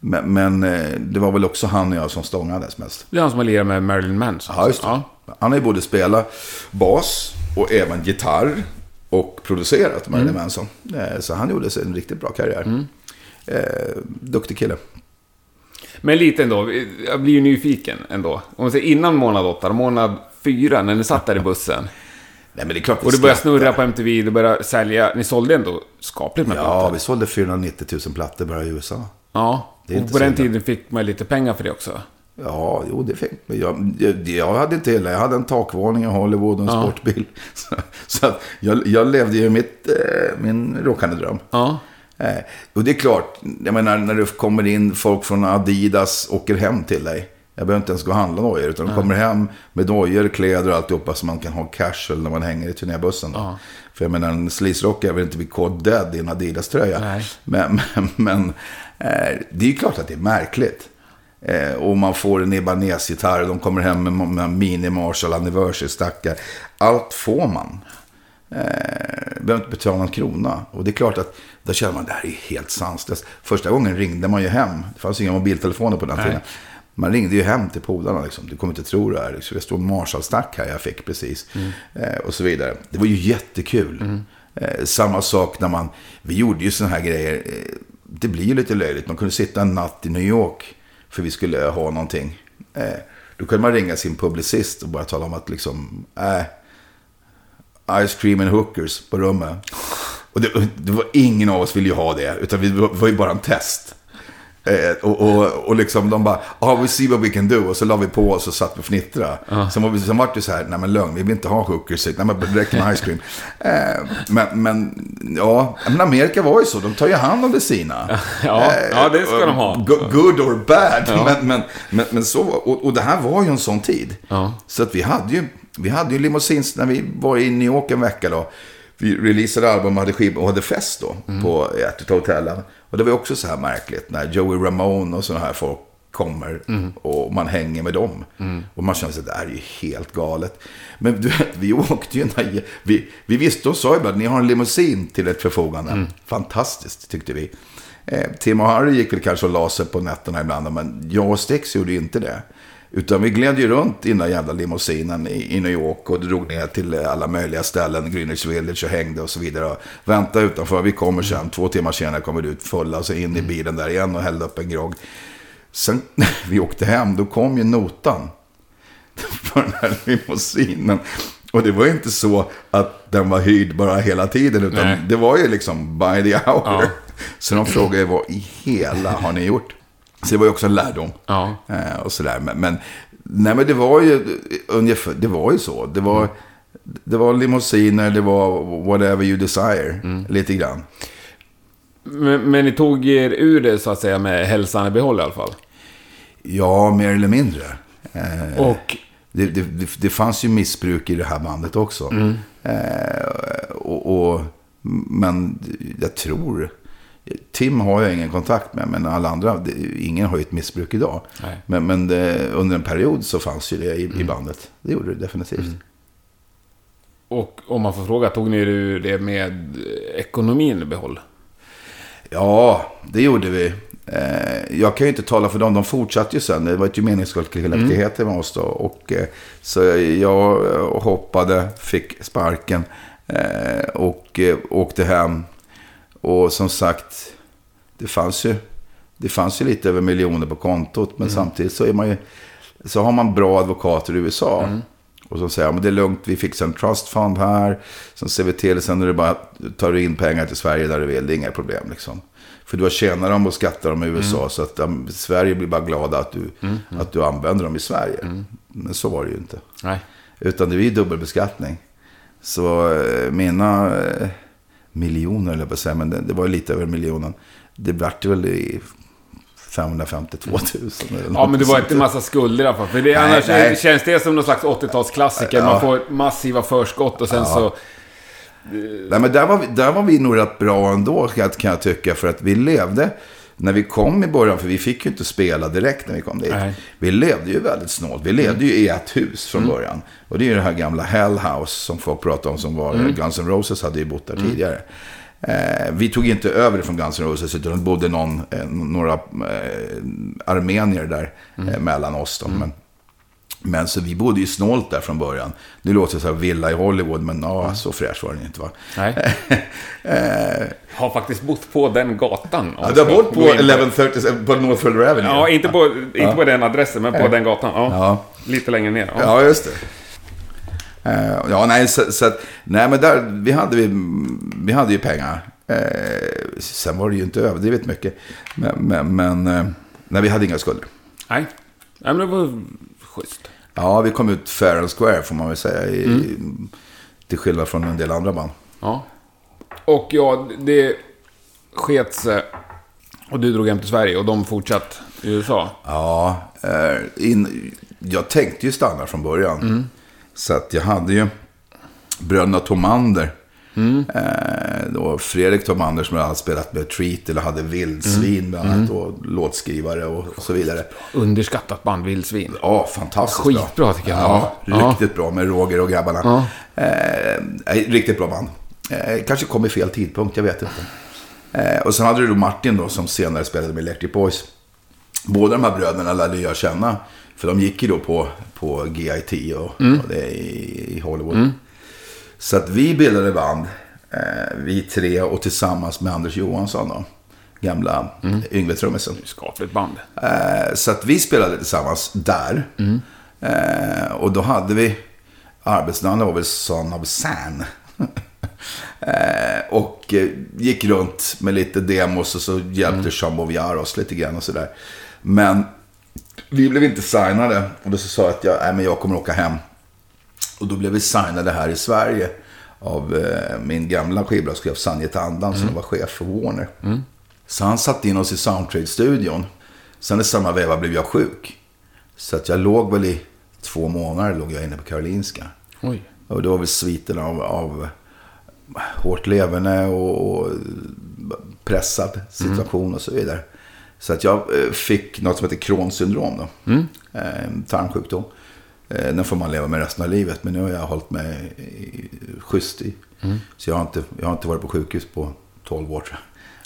Men, men eh, det var väl också han och jag som stångades mest. Det är han som har lirat med Marilyn Manson. Ja, just det. Ja. Han har ju både spelat bas och även gitarr och producerat Marilyn Manson. Eh, Så han gjorde sig en riktigt bra karriär. Eh, duktig kille. Men lite ändå, jag blir ju nyfiken ändå. Om man säger innan månad åtta, månad fyra, när ni satt där i bussen. Nej, men det är klart Och det började snurra på MTV, det började sälja. Ni sålde ändå skapligt med Ja, plattor. vi sålde 490 000 plattor bara i USA. Ja, och på så den tiden fick man lite pengar för det också. Ja, jo, det fick jag, jag, jag hade inte hela. Jag hade en takvåning i Hollywood och en Ja. sportbil. Så, så att jag, jag levde ju mitt, eh, min rockande dröm. Ja. Eh, och det är klart, jag menar när det kommer in folk från Adidas åker hem till dig. Jag behöver inte ens gå och handla dojor, utan de kommer hem med dojor, kläder och alltihopa så man kan ha casual när man hänger i turnébussen. Ja. För jag menar, en sleaze-rockare vill inte bli caught dead i en Adidas-tröja. Men, men, men eh, det är ju klart att det är märkligt. Eh, och man får en Ibanez-gitarr, de kommer hem med, med Mini Marshall Anniversary, stackar. Allt får man. Eh, behöver inte betala en krona. Och det är klart att då känner man det här är helt sanslöst. Första gången ringde man ju hem. Det fanns inga mobiltelefoner på den Nej. tiden. Man ringde ju hem till polarna. Liksom. Du kommer inte tro det här. Liksom. Det står Marshall-stack här jag fick precis. Eh, och så vidare. Det var ju jättekul. Eh, samma sak när man... Vi gjorde ju sådana här grejer. Eh, det blir ju lite löjligt. Man kunde sitta en natt i New York. För vi skulle ha någonting. Då kunde man ringa sin publicist och bara tala om att liksom... Äh, Ice cream and hookers på rummet. Och det, det var ingen av oss ville ju ha det, utan vi det var ju bara en test. Eh, och, och, och liksom de bara, ah, we see what we can do. Och så la vi på oss och satt och fnittra. Sen var vi, sen var det så här, nej men lugn, vi vill inte ha hookers. Nej men räcker med ice cream. Eh, men, men, ja, men Amerika var ju så, de tar ju hand om det sina. Ja, ja, det ska de ha. Go- Good or bad. Men, men, men, men så, och, och det här var ju en sån tid. Ja. Så att vi hade ju, vi hade ju limousins när vi var i New York en vecka då. Vi releasade album och hade skiv och hade fest då på ett av hotellen. Och det var också så här märkligt när Joey Ramone och sådana här folk kommer och man hänger med dem. Och man känner sig, det här är ju helt galet. Men du vet, vi åkte ju, när, vi, vi visste och sa ibland, ni har en limousin till ett förfogande. Fantastiskt, tyckte vi. Eh, Tim och Harry gick väl kanske och la sig på nätterna ibland, men jag och Stix gjorde ju inte det. Utan vi gled ju runt i den där jävla limousinen i, i New York och drog ner till alla möjliga ställen, Greenwich Village och hängde och så vidare. Och väntade utanför, vi kommer sen, två timmar senare kommer vi ut fulla, så in i bilen där igen och hällde upp en grogg. Sen när vi åkte hem, då kom ju notan för den här limousinen. Och det var ju inte så att den var hyrd bara hela tiden, utan Nej. det var ju liksom by the hour. Ja. Så de frågade vad i hela har ni gjort? Så det var ju också en lärdom. Ja. Eh, och sådär. Men, men, nej, men det var ju ungefär, det var ju så. Det var, det var limousiner, det var whatever you desire. Lite grann. Men, men ni tog er ur det så att säga med hälsan i behåll i alla fall? Ja, mer eller mindre. Eh, Och det, det, det, fanns ju missbruk i det här bandet också. Eh, och, och, men jag tror... Tim har jag ingen kontakt med, men alla andra, ingen har ju ett missbruk idag. Nej. Men, men det, under en period så fanns ju det i, i bandet. Det gjorde det definitivt. Och om man får fråga, tog ni det med ekonomin i behåll? Ja, det gjorde vi. Eh, jag kan ju inte tala för dem, de fortsatte ju sen. Det var ett gemenskapsaktiviteter med oss då. Och, eh, så jag hoppade, fick sparken eh, och åkte hem. Och som sagt, det fanns ju, det fanns ju lite över miljoner på kontot. Men samtidigt så, är man ju, så har man bra advokater i USA. Och som säger, men det är lugnt, vi fixar en trust fund här. Sen ser vi till, sen är det bara tar du in pengar till Sverige där du vill, det är inga problem liksom. För du har tjänat dem och skattar dem i USA, så att um, Sverige blir bara glada att du, att du använder dem i Sverige. Men så var det ju inte. Nej. Utan det är ju dubbelbeskattning. Så eh, mina eh, miljoner, eller att säga, men det, det var lite över miljonen. Det vart väl i 552 000 eller Ja, men det var inte en massa skulder i alla fall. För det, Nej, annars nej. känns det som någon slags 80-talsklassiker. Ja. Man får massiva förskott och sen så... Nej, men där var, vi, där var vi nog rätt bra ändå, jag, kan jag tycka. För att vi levde, när vi kom i början, för vi fick ju inte spela direkt när vi kom dit. Nej. Vi levde ju väldigt snålt. Vi levde ju i ett hus från Mm. början. Och det är ju det här gamla Hell House som folk pratar om, som var Mm. Guns N' Roses hade ju bott där tidigare. Eh, vi tog inte över det från Guns N' Roses, utan det bodde någon, eh, några eh, armenier där Mm. eh, mellan oss. Då. Men, men så vi bodde ju snålt där från början. Nu låter det så här villa i Hollywood, men ja, så fräsch var den inte va. Nej. Har faktiskt bott på den gatan. Ja, du har bott på gå in 1130, på North Fuller Avenue? Ja, inte på, inte på den adressen, men på den gatan. Ja. Ja. Lite längre ner. Ja. Ja, just det. Eh, ja, nej, så, så att, nej, men där, vi hade, vi, vi hade ju pengar. Eh, sen var det ju inte överdrivet mycket. Men, men, men eh, nej, vi hade inga skulder. Nej. Nej, men det var schysst. Ja, vi kom ut fair and square får man väl säga. I, Till skillnad från en del andra band. Ja. Och ja, det sket sig. Och du drog hem till Sverige och de fortsatt i USA. Ja, eh, in, jag tänkte ju stanna från början. Så att jag hade ju bröderna Tomander. Eh, då Fredrik Tomander som hade spelat med Treat eller hade Vildsvin bland annat. Och låtskrivare och, och så vidare. Underskattat band, Vildsvin. Ja, fantastiskt Skitbra, tycker jag. Ja, Ja. riktigt bra med Roger och grabbarna. Eh, nej, riktigt bra band. Eh, kanske kom i fel tidpunkt, jag vet inte. Eh, och sen hade du då Martin då som senare spelade med Electric Boys. Båda de här bröderna lärde jag känna. För de gick ju då på, på GIT och, och det i, i Hollywood. Så att vi bildade band, eh, vi tre och tillsammans med Anders Johansson då. Gamla mm. Yngve-trummisen. Skapligt band. Eh, så att vi spelade tillsammans där. Eh, och då hade vi, arbetsnamnet var väl Son of San. eh, och eh, gick runt med lite demos och så hjälpte mm. Jean Boviar oss lite grann och sådär. Men vi blev inte signade. Och då så sa jag att jag, nej, men jag kommer åka hem. Och då blev vi signade här i Sverige av eh, min gamla skivbolagschef Sanjit Andan som var chef för Warner. Så han satte in oss i Soundtrade-studion. Sen i samma veva blev jag sjuk. Så att jag låg väl i två månader låg jag inne på Karolinska. Oj. Och det var väl sviten av, av hårt leverne och, och pressad situation och så vidare. Så att jag eh, fick något som heter Crohns syndrom. Då. Mm. Eh, tarmsjukdom. Eh, Den får man leva med resten av livet. Men nu har jag hållit mig schysst i. Mm. Så jag har, inte, jag har inte varit på sjukhus på 12 år.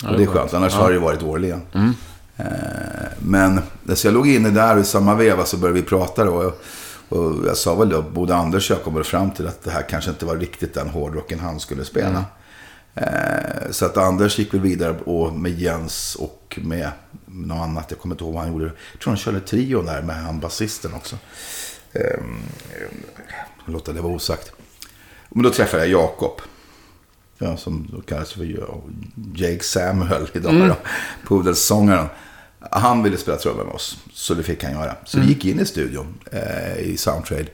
Ja, Och det är skönt. Annars Ja. har det varit årligen. Mm. Eh, Men så jag låg inne där och i samma veva så började vi prata då. Och- Och jag sa väl då, både Anders och jag kom fram till att det här kanske inte var riktigt den hårdrocken han skulle spela. Mm. Eh, Så att Anders gick väl vidare och med Jens och med något annat. Jag kommer inte ihåg vad han gjorde. Jag tror han körde trio där med han basisten också. Eh, Låta det vara osagt. Men då träffade jag Jakob. Ja, som då kallas för Jake Samuel idag. Mm. Då, Pudelssångaren. Han ville spela trummor med oss. Så det fick han göra. Så Mm. vi gick in i studion eh, i Soundtrade.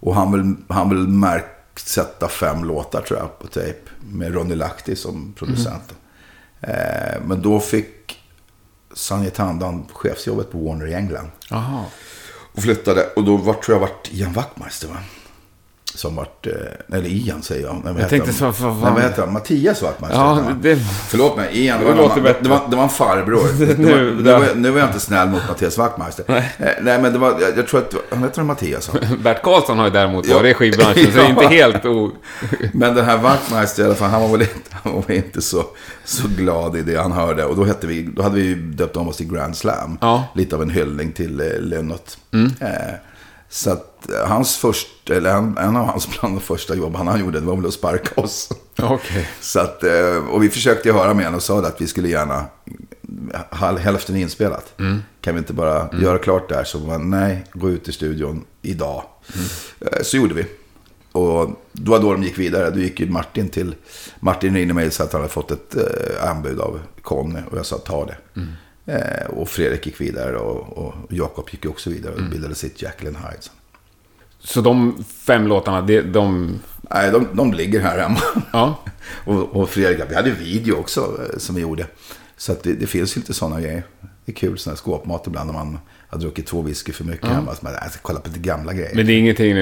Och han vill, han vill märksätta fem låtar tror jag på tejp. Med Ronny Lahti som producent. Eh, men då fick Sanjay Tandon chefsjobbet på Warner i England. Jaha. Och flyttade. Och då var, tror jag vart Ian Wachtmeister va? Som vart, eh, eller Ian säger jag. Nej, Jag tänkte så, Nej, fan. vad heter han? Mattias Wachtmeister. Ja, det... Förlåt mig, Ian. Det Det var, låter någon, det, var, det var en farbror. Nu- nu, nu, där- var, jag- nu var jag inte snäll mot Mattias Wachtmeister. Nej. Eh, Nej, men det var, jag, jag tror att, han heter Mattias. Bert Karlsson har ju däremot Ja. varit i skivbranschen, så det är inte Ja. helt o... Men den här Wachtmeister i alla fall, han var väl inte, han var inte så, så glad i det han hörde. Och då, hette vi, då hade vi ju döpt om oss till Grand Slam. Ja. Lite av en hyllning till eh, Lynott. Mm. Eh, så att eh, hans första, eller en, en av hans bland de första jobb han gjorde, det var väl att sparka oss. Okej. Så att, eh, och vi försökte höra med honom och sa att vi skulle gärna ha hälften inspelat. Kan vi inte bara göra klart det här? Så man, nej, gå ut i studion idag. Eh, Så gjorde vi. Och då var då de gick vidare. Då gick ju Martin till... Martin ringde mig och sa att han hade fått ett eh, anbud av Conny. Och jag sa ta det. Eh, och Fredrik gick vidare och, och Jakob gick också vidare och bildade sitt Jacqueline Hyde. Så de fem låtarna, det, de... Nej, de, de ligger här hemma. Ja. Och, och Fredrik, vi hade video också eh, som vi gjorde. Så det, det finns ju lite sådana grejer. Det är kul sån här skåpmat ibland när man har druckit två whisky för mycket hemma. Så man, jag ska kolla på lite gamla grejer. Men det är ingenting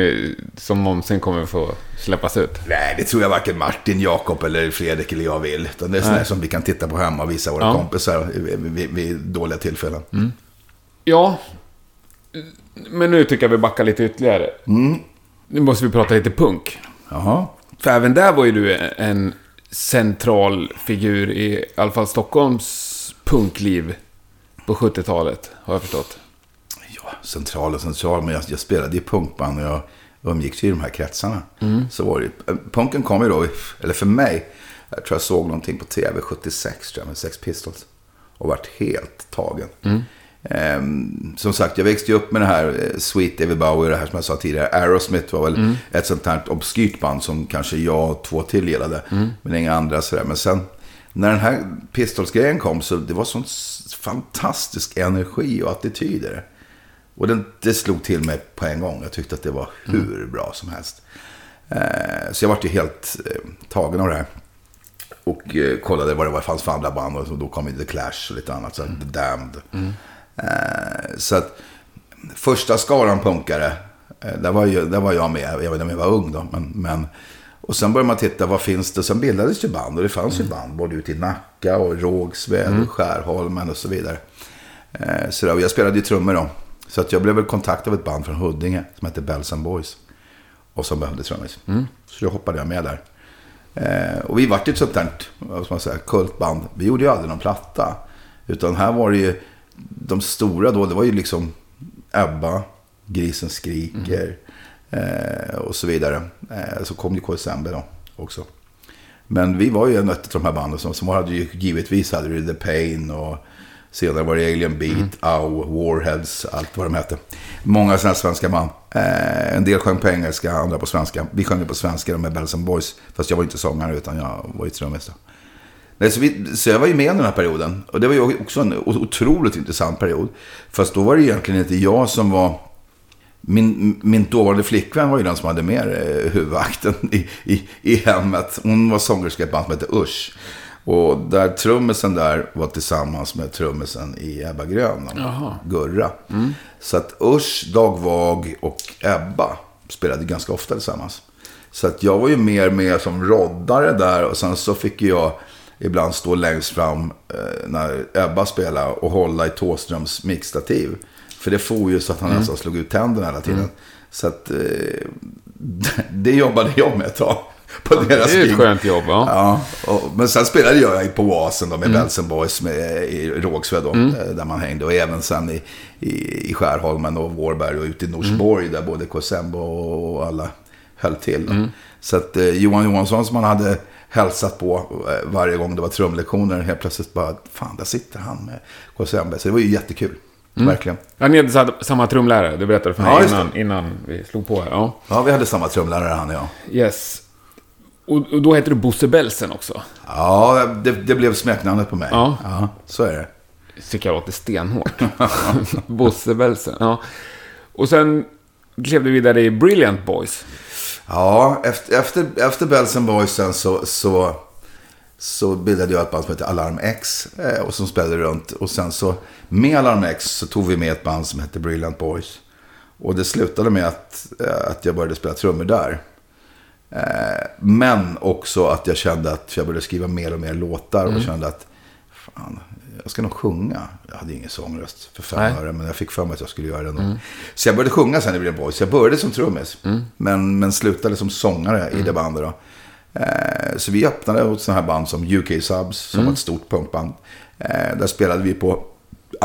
som någonsin kommer få släppas ut? Nej, det tror jag varken Martin, Jakob eller Fredrik eller jag vill. Utan det är här som vi kan titta på hemma och visa våra Ja. kompisar vid, vid, vid dåliga tillfällen. Ja. Men nu tycker jag vi backar lite ytterligare. Nu måste vi prata lite punk. Jaha. För även där var ju du en central figur i, i alla fall Stockholms punkliv på 70-talet, har jag förstått. Ja, central och central. Men jag, jag spelade i punkband och jag umgicks i de här kretsarna. Så var det, punken kom ju då, eller för mig, jag tror jag såg någonting på tv 76, tror jag, med Sex Pistols. Och vart helt tagen. Ehm, som sagt, jag växte ju upp med det här eh, Sweet David Bowie, det här som jag sa tidigare. Aerosmith var väl ett sånt här obskyrt band som kanske jag och två till gillade. Men inga andra sådär. Men sen när den här Pistols-grejen kom så det var sån fantastisk energi och attityder. Och det, det slog till mig på en gång. Jag tyckte att det var hur bra som helst. Eh, så jag vart ju helt eh, tagen av det här. Och kollade vad det var, fanns för andra band. Och då kom ju The Clash och lite annat. Så The Damned. Eh, så att första skaran punkare. Eh, där, var ju, där var jag med. Jag vet inte om jag var ung då. Men, men, och sen började man titta, vad finns det? Sen bildades ju band. Och det fanns ju band både ute i Nacka och Rågsved och Skärholmen och så vidare. Eh, så där, och jag spelade ju trummor då. Så att jag blev väl kontaktad av ett band från Huddinge som hette Bells and Boys. Och som behövde trummis. Så då hoppade jag med där. Eh, och vi vart ju ett sånt där, vad ska man säga, kultband. Vi gjorde ju aldrig någon platta. Utan här var det ju, de stora då, det var ju liksom Ebba, Grisen skriker eh, och så vidare. Eh, så kom ju KSMB då också. Men vi var ju en av de här banden som, som hade ju givetvis hade The Pain och senare var det Alien Beat, Ow, Warheads, allt vad de hette. Många sådana svenska band. Eh, en del sjöng på engelska, andra på svenska. Vi sjöng på svenska med Bells and Boys. Fast jag var inte sångare utan jag var ju trummis då. Nej, så, vi, så jag var ju med den här perioden. Och det var ju också en otroligt intressant period. Fast då var det egentligen inte jag som var... Min, min dåvarande flickvän var ju den som hade mer eh, huvudakten i, i, i hemmet. Hon var sångerska i ett band som hette Usch. Och där trummisen där var tillsammans med trummisen i Ebba Grön. Gurra. Så att Usch, Dag Vag och Ebba spelade ganska ofta tillsammans. Så att jag var ju mer med som roddare där och sen så fick jag ibland stå längst fram eh, när Ebba spelar och hålla i Tåströms mixstativ. För det får ju så att han Mm. nästan slog ut tänderna hela tiden. Så att eh, det jobbade jag med ett tag. På deras Det är ett gig. skönt jobb, ja. Ja, och, men sen spelade jag på Oasen då med Mm. Belsen Boys med, i Rågsved då, eh, där man hängde. Och även sen i, i, i Skärholmen och Vårberg och ute i Norsborg Mm. där både KSMB och alla höll till. Då. Så att eh, Johan Johansson som man hade hälsat på eh, varje gång det var trumlektioner, helt plötsligt bara, fan där sitter han med KSMB. Så det var ju jättekul, verkligen. Ja, ni hade sa- samma trumlärare, du berättade för mig Ja, innan, innan vi slog på här. Ja. Ja, vi hade samma trumlärare han och jag. Yes. Och, och då heter du Bosse Belsen också. Ja, det, det blev smeknamnet på mig. Ja. ja, så är det. Tycker jag låter stenhårt. Bosse Belsen, ja. Och sen klev du vidare i Brilliant Boys. Ja, efter, efter, efter Belsen Boysen så, så, så bildade jag ett band som heter Alarm X. Eh, och som spelade runt. Och sen så med Alarm X så tog vi med ett band som hette Brilliant Boys. Och det slutade med att, eh, att jag började spela trummor där. Eh, men också att jag kände att jag började skriva mer och mer låtar. Och kände att fan, jag ska nog sjunga. Jag hade ingen sångröst för fem öre, men jag fick för mig att jag skulle göra det ändå. Så jag började sjunga sen i Brilliant Boys. Jag började som trummis, men, men slutade som sångare i det bandet. Då. Eh, så vi öppnade åt sådana här band som UK Subs, som var ett stort punkband. Eh, där spelade vi på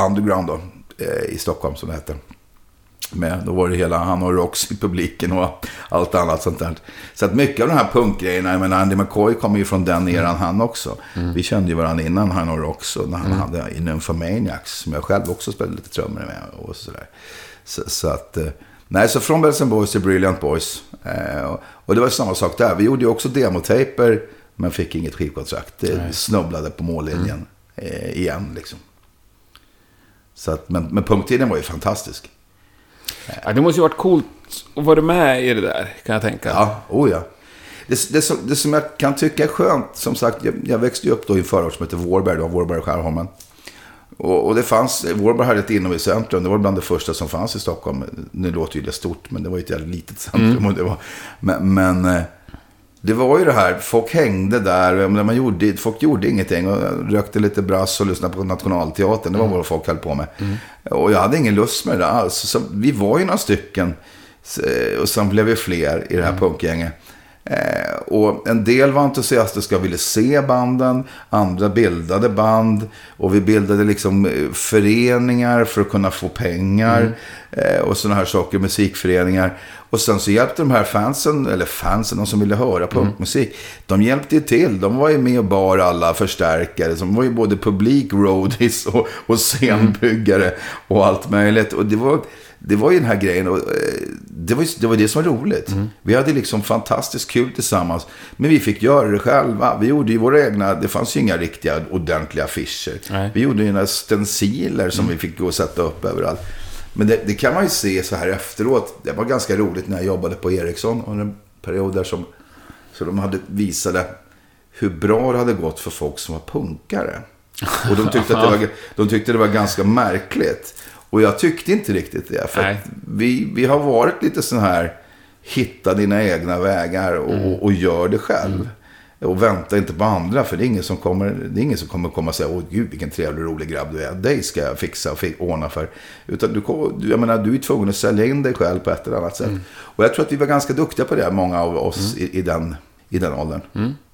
Underground då, eh, i Stockholm, som det hette. Med, då var det hela han och Rox i publiken och allt annat sånt där. Så att mycket av de här punkgrejerna, jag menar Andy McCoy kommer ju från den eran han också. Vi kände ju varandra innan han och Rox och när han hade i Nymphomaniacs som jag själv också spelade lite trummor med och sådär. Så, så att, eh, nej så från Bells Boys till Brilliant Boys. Eh, och, och det var samma sak där. Vi gjorde ju också demotaper men fick inget skivkontrakt. Det snubblade på mållinjen eh, igen liksom. Så att, men, men punktiden var ju fantastisk. Ja, det måste ju varit coolt att vara med i det där, kan jag tänka. Ja, oh ja. Det, det, som, det som jag kan tycka är skönt, som sagt, jag, jag växte ju upp då i en förort som heter Vårberg, då, Vårberg och Skärholmen. Och, och det fanns, Vårberg hade ett inomhuscentrum, det var bland det första som fanns i Stockholm. Nu låter ju det stort, men det var ju ett jävligt litet centrum. Och det var, men, men eh, det var ju det här, folk hängde där, man gjorde, folk gjorde ingenting. Och rökte lite brass och lyssnade på Nationalteatern, det var vad folk höll på med. Och jag hade ingen lust med det där alls. Så vi var ju några stycken, och sen blev vi fler i det här punkgänget. Eh, och en del var entusiastiska och ville se banden. Andra bildade band. Och vi bildade liksom eh, föreningar för att kunna få pengar. Eh, och sådana här saker, musikföreningar. Och sen så hjälpte de här fansen, eller fansen, de som ville höra punkmusik. De hjälpte ju till. De var ju med och bar alla förstärkare. De var ju både publik, roadies och, och scenbyggare. Och allt möjligt. Och det var... Det var ju den här grejen och eh, det var, det var det som var roligt. Vi hade liksom fantastiskt kul tillsammans. Men vi fick göra det själva. Vi gjorde ju våra egna, det fanns ju inga riktiga ordentliga affischer. Nej. Vi gjorde ju några stenciler som vi fick gå och sätta upp överallt. Men det, det kan man ju se så här efteråt. Det var ganska roligt när jag jobbade på Ericsson under en period där som så de hade visade hur bra det hade gått för folk som var punkare. Och de tyckte, att det, var, de tyckte det var ganska märkligt. Och jag tyckte inte riktigt det. För vi, vi har varit lite sån här, hitta dina egna vägar och, och gör det själv. Och vänta inte på andra, för det är ingen som kommer, det är ingen som kommer komma och säga, åh gud vilken trevlig och rolig grabb du är, dig ska jag fixa och ordna för. Utan du, jag menar, du är tvungen att sälja in dig själv på ett eller annat sätt. Och jag tror att vi var ganska duktiga på det, många av oss i, i, den, i den åldern.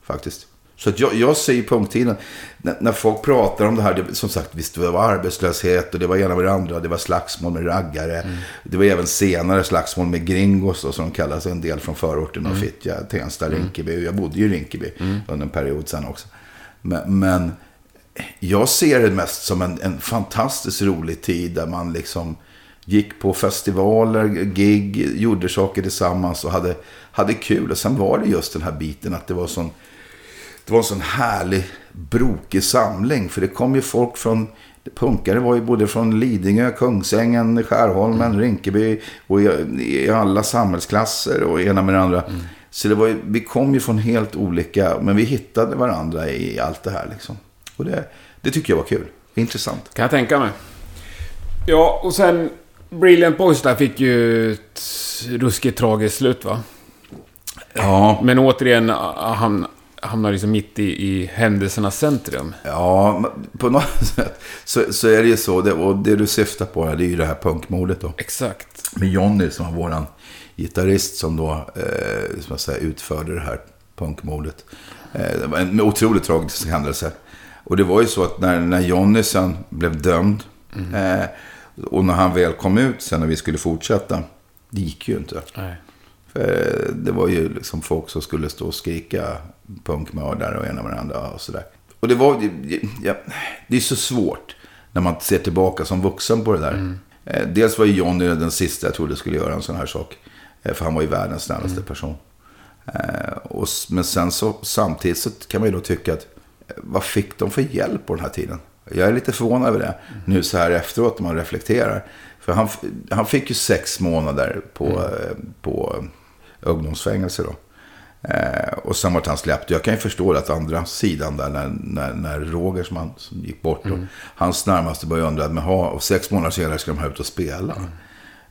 Faktiskt. Så att jag, jag ser ju punkttiden, när, när folk pratar om det här, det, som sagt, visst det var arbetslöshet och det var ena med det andra, det var slagsmål med raggare. Det var även senare slagsmål med gringos då, som de kallas, en del från förorten och Fittja, Tensta, Rinkeby. Jag bodde ju i Rinkeby under en period sen också. Men, men jag ser det mest som en, en fantastiskt rolig tid där man liksom gick på festivaler, gig, gjorde saker tillsammans och hade, hade kul. Och sen var det just den här biten att det var sån det var en sån härlig brokig samling. För det kom ju folk från, punkare var ju både från Lidingö, Kungsängen, Skärholmen, Rinkeby och i, i alla samhällsklasser och ena med det andra. Så det var ju, vi kom ju från helt olika, men vi hittade varandra i allt det här liksom. Och det, det tycker jag var kul. Intressant. Kan jag tänka mig. Ja, och sen... Brilliant Boys där fick ju ett ruskigt tragiskt slut va? Ja, Men återigen, han hamnar liksom mitt i, i händelsernas centrum. Ja, på något sätt så, så är det ju så. Det, och det du syftar på här, det är ju det här punkmordet då. Exakt. Med Johnny som var våran gitarrist som då eh, som jag säger, utförde det här punkmordet. Eh, det var en otroligt tragisk händelse. Och det var ju så att när, när Johnny sen blev dömd eh, och när han väl kom ut sen när vi skulle fortsätta, det gick ju inte. Nej. För det var ju liksom folk som skulle stå och skrika punkmördare och ena med den andra och sådär. Och det var ja, det är så svårt när man ser tillbaka som vuxen på det där. Eh, Dels var ju Johnny den sista jag trodde skulle göra en sån här sak. Eh, För han var ju världens snällaste person. Eh, Och, men sen så samtidigt så kan man ju då tycka att vad fick de för hjälp på den här tiden? Jag är lite förvånad över det nu så här efteråt när man reflekterar. För han, han fick ju sex månader på, eh, på ungdomsfängelse då. Eh, och sen var han släppt. Jag kan ju förstå att andra sidan där, när, när, när Roger som, han, som gick bort, då, hans närmaste började undra, men ha, och sex månader senare ska de här ut och spela.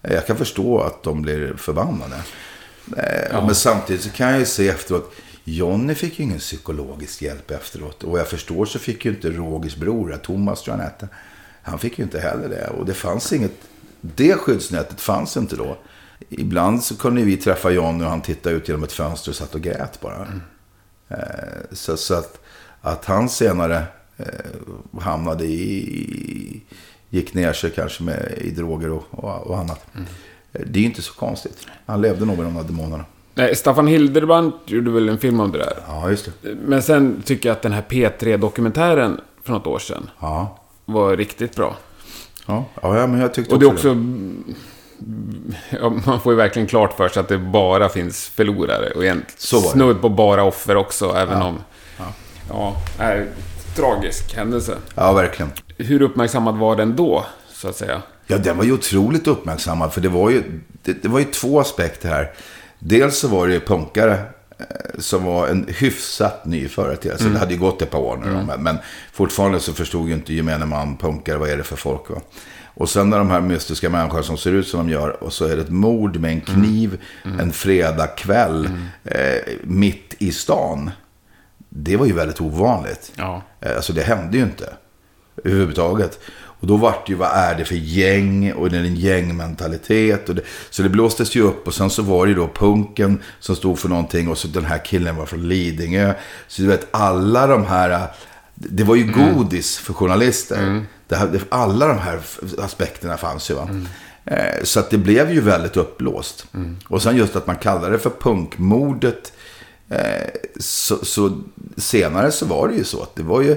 Eh, Jag kan förstå att de blir förbannade. Eh, Men samtidigt så kan jag ju se efteråt, Jonny fick ju ingen psykologisk hjälp efteråt. Och jag förstår så fick ju inte Rogers bror, Thomas tror jag han hette, han fick ju inte heller det. Och det fanns inget, det skyddsnätet fanns inte då. Ibland så kunde vi träffa Jonny och han tittade ut genom ett fönster och satt och grät bara. Eh, Så, så att, att han senare eh, hamnade i, gick ner sig kanske med, i droger och, och, och annat. Eh, Det är ju inte så konstigt. Han levde nog med de där demonerna. Nej, Staffan Hildebrand gjorde väl en film om det där. Ja, just det. Men sen tycker jag att den här P3-dokumentären för något år sedan Ja, var riktigt bra. ja, ja men jag tyckte Och det är också också... Ja, man får ju verkligen klart för sig att det bara finns förlorare. Och en det. snudd på bara offer också, även om... Ja, är tragisk händelse. Ja, verkligen. Hur uppmärksammad var den då, så att säga? Ja, den var ju otroligt uppmärksammad. För det var ju, det, det var ju två aspekter här. Dels så var det ju punkare eh, som var en hyfsat ny företeelse. Det hade ju gått ett par år nu. Men, men fortfarande så förstod ju inte gemene man punkare, vad är det för folk? Va? Och sen när de här mystiska människorna som ser ut som de gör. Och så är det ett mord med en kniv en fredagkväll eh, mitt i stan. Det var ju väldigt ovanligt. Ja. Eh, Alltså det hände ju inte. Överhuvudtaget. Och då vart det ju, vad är det för gäng? Och det är en gängmentalitet. Och det, så det blåstes ju upp. Och sen så var det ju då punken som stod för någonting. Och så den här killen var från Lidingö. Så du vet, alla de här... Det var ju godis för journalister. Här- det, alla de här aspekterna fanns ju. Va? Eh, Så att det blev ju väldigt uppblåst. Och sen just att man kallade det för punkmordet. Eh, så, så senare så var det ju så att det var ju...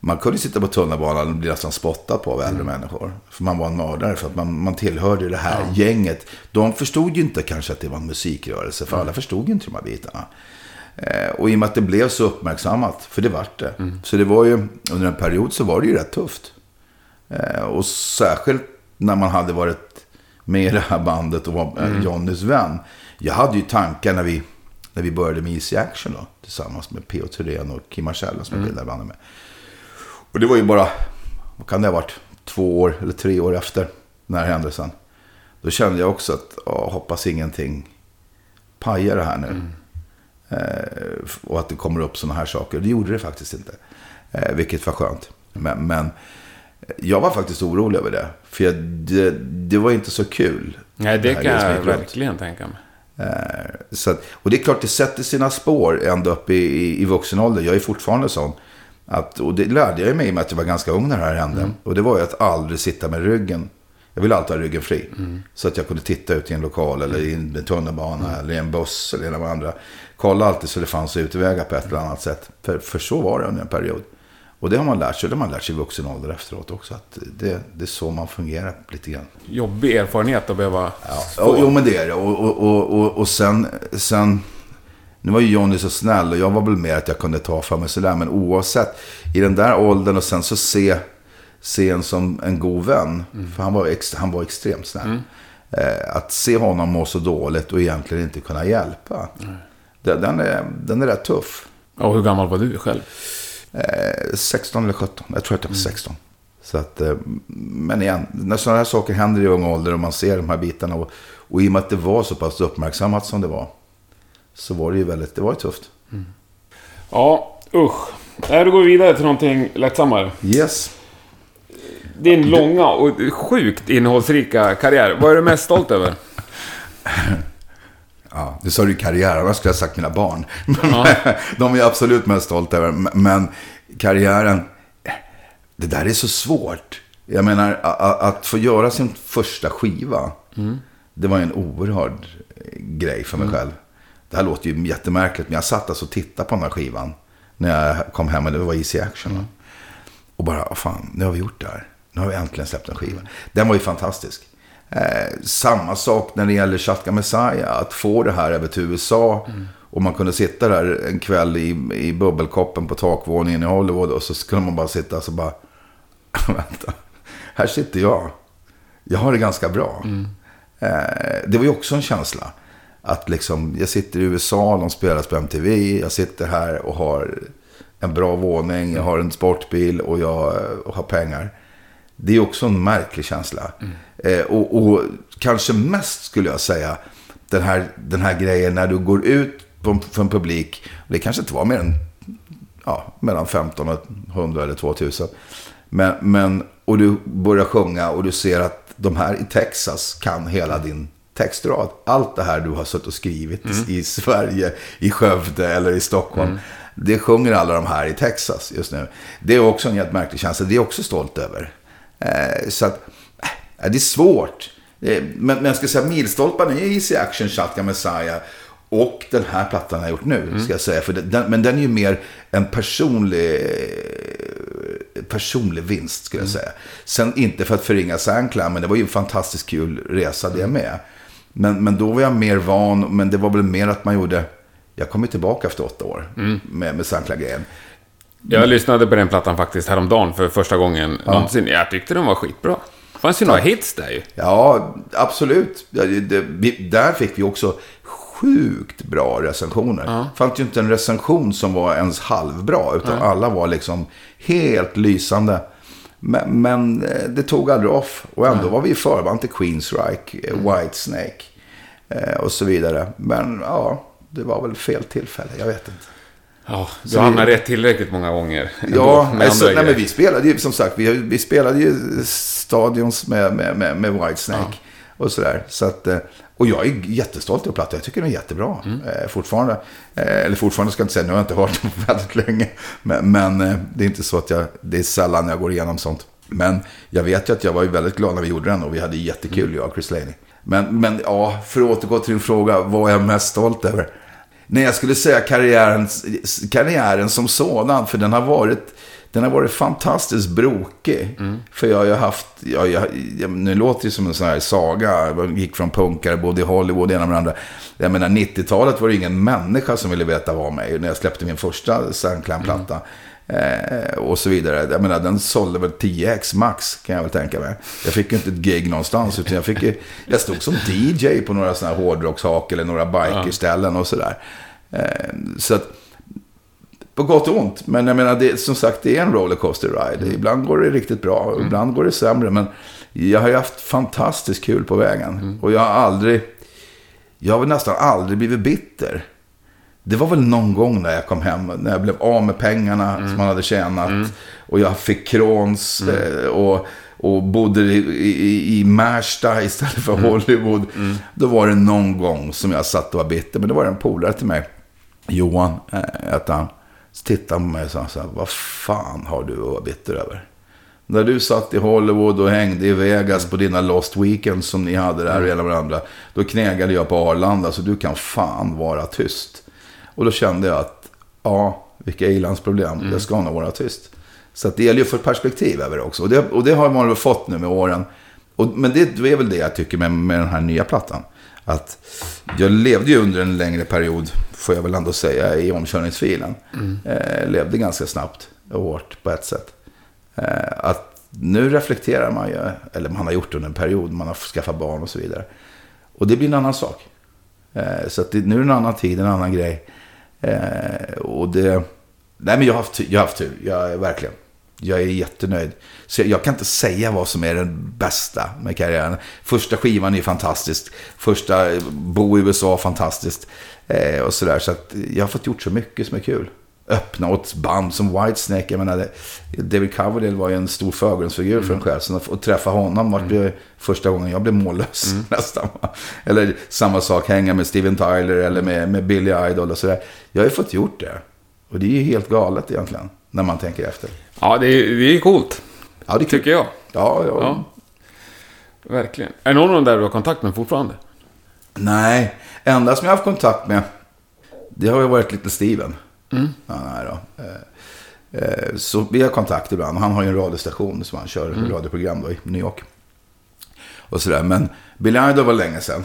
Man kunde sitta på tunnelbanan och bli nästan spottad på av äldre människor. För man var en mördare, för att man, man tillhörde det här gänget. De förstod ju inte kanske att det var en musikrörelse, för alla förstod ju inte de här bitarna. Eh, och i och med att det blev så uppmärksammat, för det vart det. Så det var ju, under en period så var det ju rätt tufft. Eh, och särskilt när man hade varit med i det här bandet och var eh, Johnnys vän. Jag hade ju tankar när vi, när vi började med Easy Action då, tillsammans med P.O. Thyrén och Kim Marcello som jag bildade bandet med. Och det var ju bara, vad kan det ha varit, två år eller tre år efter den här händelsen. Då kände jag också att, hoppas ingenting pajar det här nu. Eh, och att det kommer upp sådana här saker. Det gjorde det faktiskt inte. Eh, vilket var skönt. Men, men jag var faktiskt orolig över det. För jag, det, det var inte så kul. Nej, det här kan jag gick runt. verkligen tänka mig. Eh, Så att, och det är klart, det sätter sina spår ända upp i, i, i vuxen ålder. Jag är fortfarande sån. Att, och det lärde jag mig med att jag var ganska ung när det här hände. Och det var ju att aldrig sitta med ryggen. Jag ville alltid ha ryggen fri. Så att jag kunde titta ut i en lokal eller i en tunnelbana eller i en buss eller en av andra. Kolla alltid så det fanns utvägar på ett eller annat sätt. För, för så var det under en period. Och det har man lärt sig. Det har man lärt sig i vuxen ålder efteråt också. Att det, det är så man fungerar lite grann. Jobbig erfarenhet att behöva Ja, jo men det är det. Och, och, och, och, och sen, sen... Nu var ju Johnny så snäll och jag var väl mer att jag kunde ta för mig sådär. Men oavsett, i den där åldern och sen så se, se en som en god vän. För han var, ex, han var extremt snäll. Eh, att se honom må så dåligt och egentligen inte kunna hjälpa. Det, den, är, den är rätt tuff. Och hur gammal var du själv? Eh, 16 eller 17. Jag tror att jag var 16. Så att, eh, men igen, när sådana här saker händer i ung ålder och man ser de här bitarna. Och, och i och med att det var så pass uppmärksammat som det var. Så var det ju väldigt, det var ju tufft. Ja, usch. Nej, då går vi vidare till någonting lättsammare. Yes. Din långa och sjukt innehållsrika karriär. Vad är du mest stolt över? Ja, det sa du karriär, annars skulle jag sagt mina barn. De är jag absolut mest stolt över. Men karriären, det där är så svårt. Jag menar, att, få göra sin första skiva, mm. det var en oerhörd grej för mig mm. själv. Det här låter ju jättemärkligt, men jag satt alltså och tittade på den här skivan när jag kom hem och det var Easy Action. Mm. Och bara, fan, nu har vi gjort det här. Nu har vi äntligen släppt en skiva. Den var ju fantastisk. Eh, samma sak när det gäller Chatka Messiah. Att få det här över till USA. Mm. Och man kunde sitta där en kväll i, i bubbelkoppen på takvåningen i Hollywood. Och så skulle man bara sitta och så bara... vänta, här sitter jag. Jag har det ganska bra. Mm. Eh, det var ju också en känsla. Att liksom, jag sitter i USA, de spelas på MTV. Jag sitter här och har en bra våning, jag har en sportbil och jag och har pengar. Det är också en märklig känsla. Mm. Eh, och, och, kanske mest skulle jag säga den här, den här grejen när du går ut på, för en publik. Det kanske inte var mer än ja, mellan 1500 eller 2000. Men, men, och du börjar sjunga och du ser att de här i Texas kan hela din textrad. Allt det här du har suttit och skrivit mm. i Sverige, i Skövde eller i Stockholm. Mm. Det sjunger alla de här i Texas just nu. Det är också en jättemärklig känsla. Det är jag också stolt över. Eh, så att, eh, det är svårt. Eh, men, men jag ska säga milstolparna är Easy Action, Shotgun Messiah. Och den här plattan jag har gjort nu, mm. ska jag säga. För den, men den är ju mer en personlig, personlig vinst, skulle jag mm. säga. Sen inte för att förringa Sanklam, men det var ju en fantastiskt kul resa det med. Men, men då var jag mer van, men det var väl mer att man gjorde... Jag kom ju tillbaka efter åtta år mm. med, med Sankla-grejen. Jag lyssnade på den plattan faktiskt häromdagen för första gången ja. någonsin. Jag tyckte den var skitbra. Det fanns ju några hits där ju. Ja, absolut. Där fick vi också sjukt bra recensioner. Ja. Det fanns ju inte en recension som var ens halvbra. Utan ja. alla var liksom helt lysande. Men, men, eh, det tog aldrig off. Och ändå ja. var vi i förband till Queensryche, eh, mm. Whitesnake eh, och så vidare. Men ja, det var väl fel tillfälle. Jag vet inte. Ja, du hamnade rätt tillräckligt många gånger. Ja, alltså, nej, men vi spelade ju som sagt, vi, vi spelade ju stadions med, med, med, med Whitesnake. Ja. Och sådär. Så att, eh, och jag är jättestolt över plattan. Jag tycker den är jättebra. Mm. Eh, fortfarande. Eh, eller fortfarande ska jag inte säga, nu har jag inte hört den på väldigt länge. Men, men eh, det är inte så att jag, det är sällan jag går igenom sånt. Men jag vet ju att jag var väldigt glad när vi gjorde den och vi hade jättekul, mm. jag och Chris Laney. Men, men ja, för att återgå till din fråga, vad är jag mest stolt över? Nej, jag skulle säga karriären, karriären som sådan, för den har varit, den har varit fantastiskt brokig. Mm. För jag har ju haft, jag, jag, jag, nu låter det som en sån här saga, jag gick från punkare, bodde i Hollywood, ena med det andra. Jag menar, 90-talet var det ingen människa som ville veta vad mig, när jag släppte min första Soundclan-platta. Mm. Eh, och så vidare. Jag menar, den sålde väl 10x max, kan jag väl tänka mig. Jag fick ju inte ett gig någonstans, utan jag, fick ju, jag stod som DJ på några sådana här hårdrockshak eller några bikerställen och sådär. Eh, så att, på gott och ont. Men jag menar, det, som sagt, det är en rollercoaster ride. Mm. Ibland går det riktigt bra, mm. ibland går det sämre. Men jag har ju haft fantastiskt kul på vägen. Mm. Och jag har aldrig, jag har väl nästan aldrig blivit bitter. Det var väl någon gång när jag kom hem, när jag blev av med pengarna mm. som man hade tjänat. Mm. Och jag fick krons mm. Eh, och, och bodde i, i, i Märsta istället för mm. Hollywood. Mm. Då var det någon gång som jag satt och var bitter. Men det var en polare till mig, Johan äh, hette han. Så tittade han på mig och sa så här, vad fan har du att vara bitter över? När du satt i Hollywood och hängde i Vegas på dina Lost Weekends som ni hade där och hela varandra. Då knägade jag på Arlanda, så du kan fan vara tyst. Och då kände jag att, ja, vilka ilandsproblem. Mm. Jag ska nog vara tyst. Så det gäller ju att få perspektiv över det också. Och det, och det har man väl fått nu med åren. Och, men det, det är väl det jag tycker med, med den här nya plattan. Att jag levde ju under en längre period, får jag väl ändå säga, i omkörningsfilen. Mm. Eh, levde ganska snabbt och hårt på ett sätt. Eh, att nu reflekterar man ju, eller man har gjort under en period, man har skaffat barn och så vidare. Och det blir en annan sak. Eh, så att det, nu är det en annan tid, en annan grej. Eh, och det... Nej, men jag har haft, jag har haft tur. Jag är verkligen. Jag är jättenöjd. Så jag, jag, kan inte säga vad som är den bästa med karriären. Första skivan är fantastisk. Första eh, Bo i USA fantastiskt. Eh, och sådär. Så att jag har fått gjort så mycket som är kul öppna åt band som Whitesnake. Jag menar, David Coverdale var ju en stor förgrundsfigur för en själv. Så att träffa honom var det första gången jag blev mållös nästan. Eller samma sak, hänga med Steven Tyler eller med, med Billy Idol och sådär. Jag har ju fått gjort det. Och det är ju helt galet egentligen, när man tänker efter. Ja, det är, det är coolt. Ja, det är. Tycker jag. Ja, ja. Ja. Verkligen. Är någon av dem där du har kontakt med fortfarande? Nej, enda som jag har haft kontakt med, det har ju varit lite Steven. Mm. Ja, nej då. Eh, eh, Så vi har kontakt ibland. Han har ju en radiostation som han kör Mm. radioprogram då i New York. Och sådär. Men Billy Idol var länge sedan.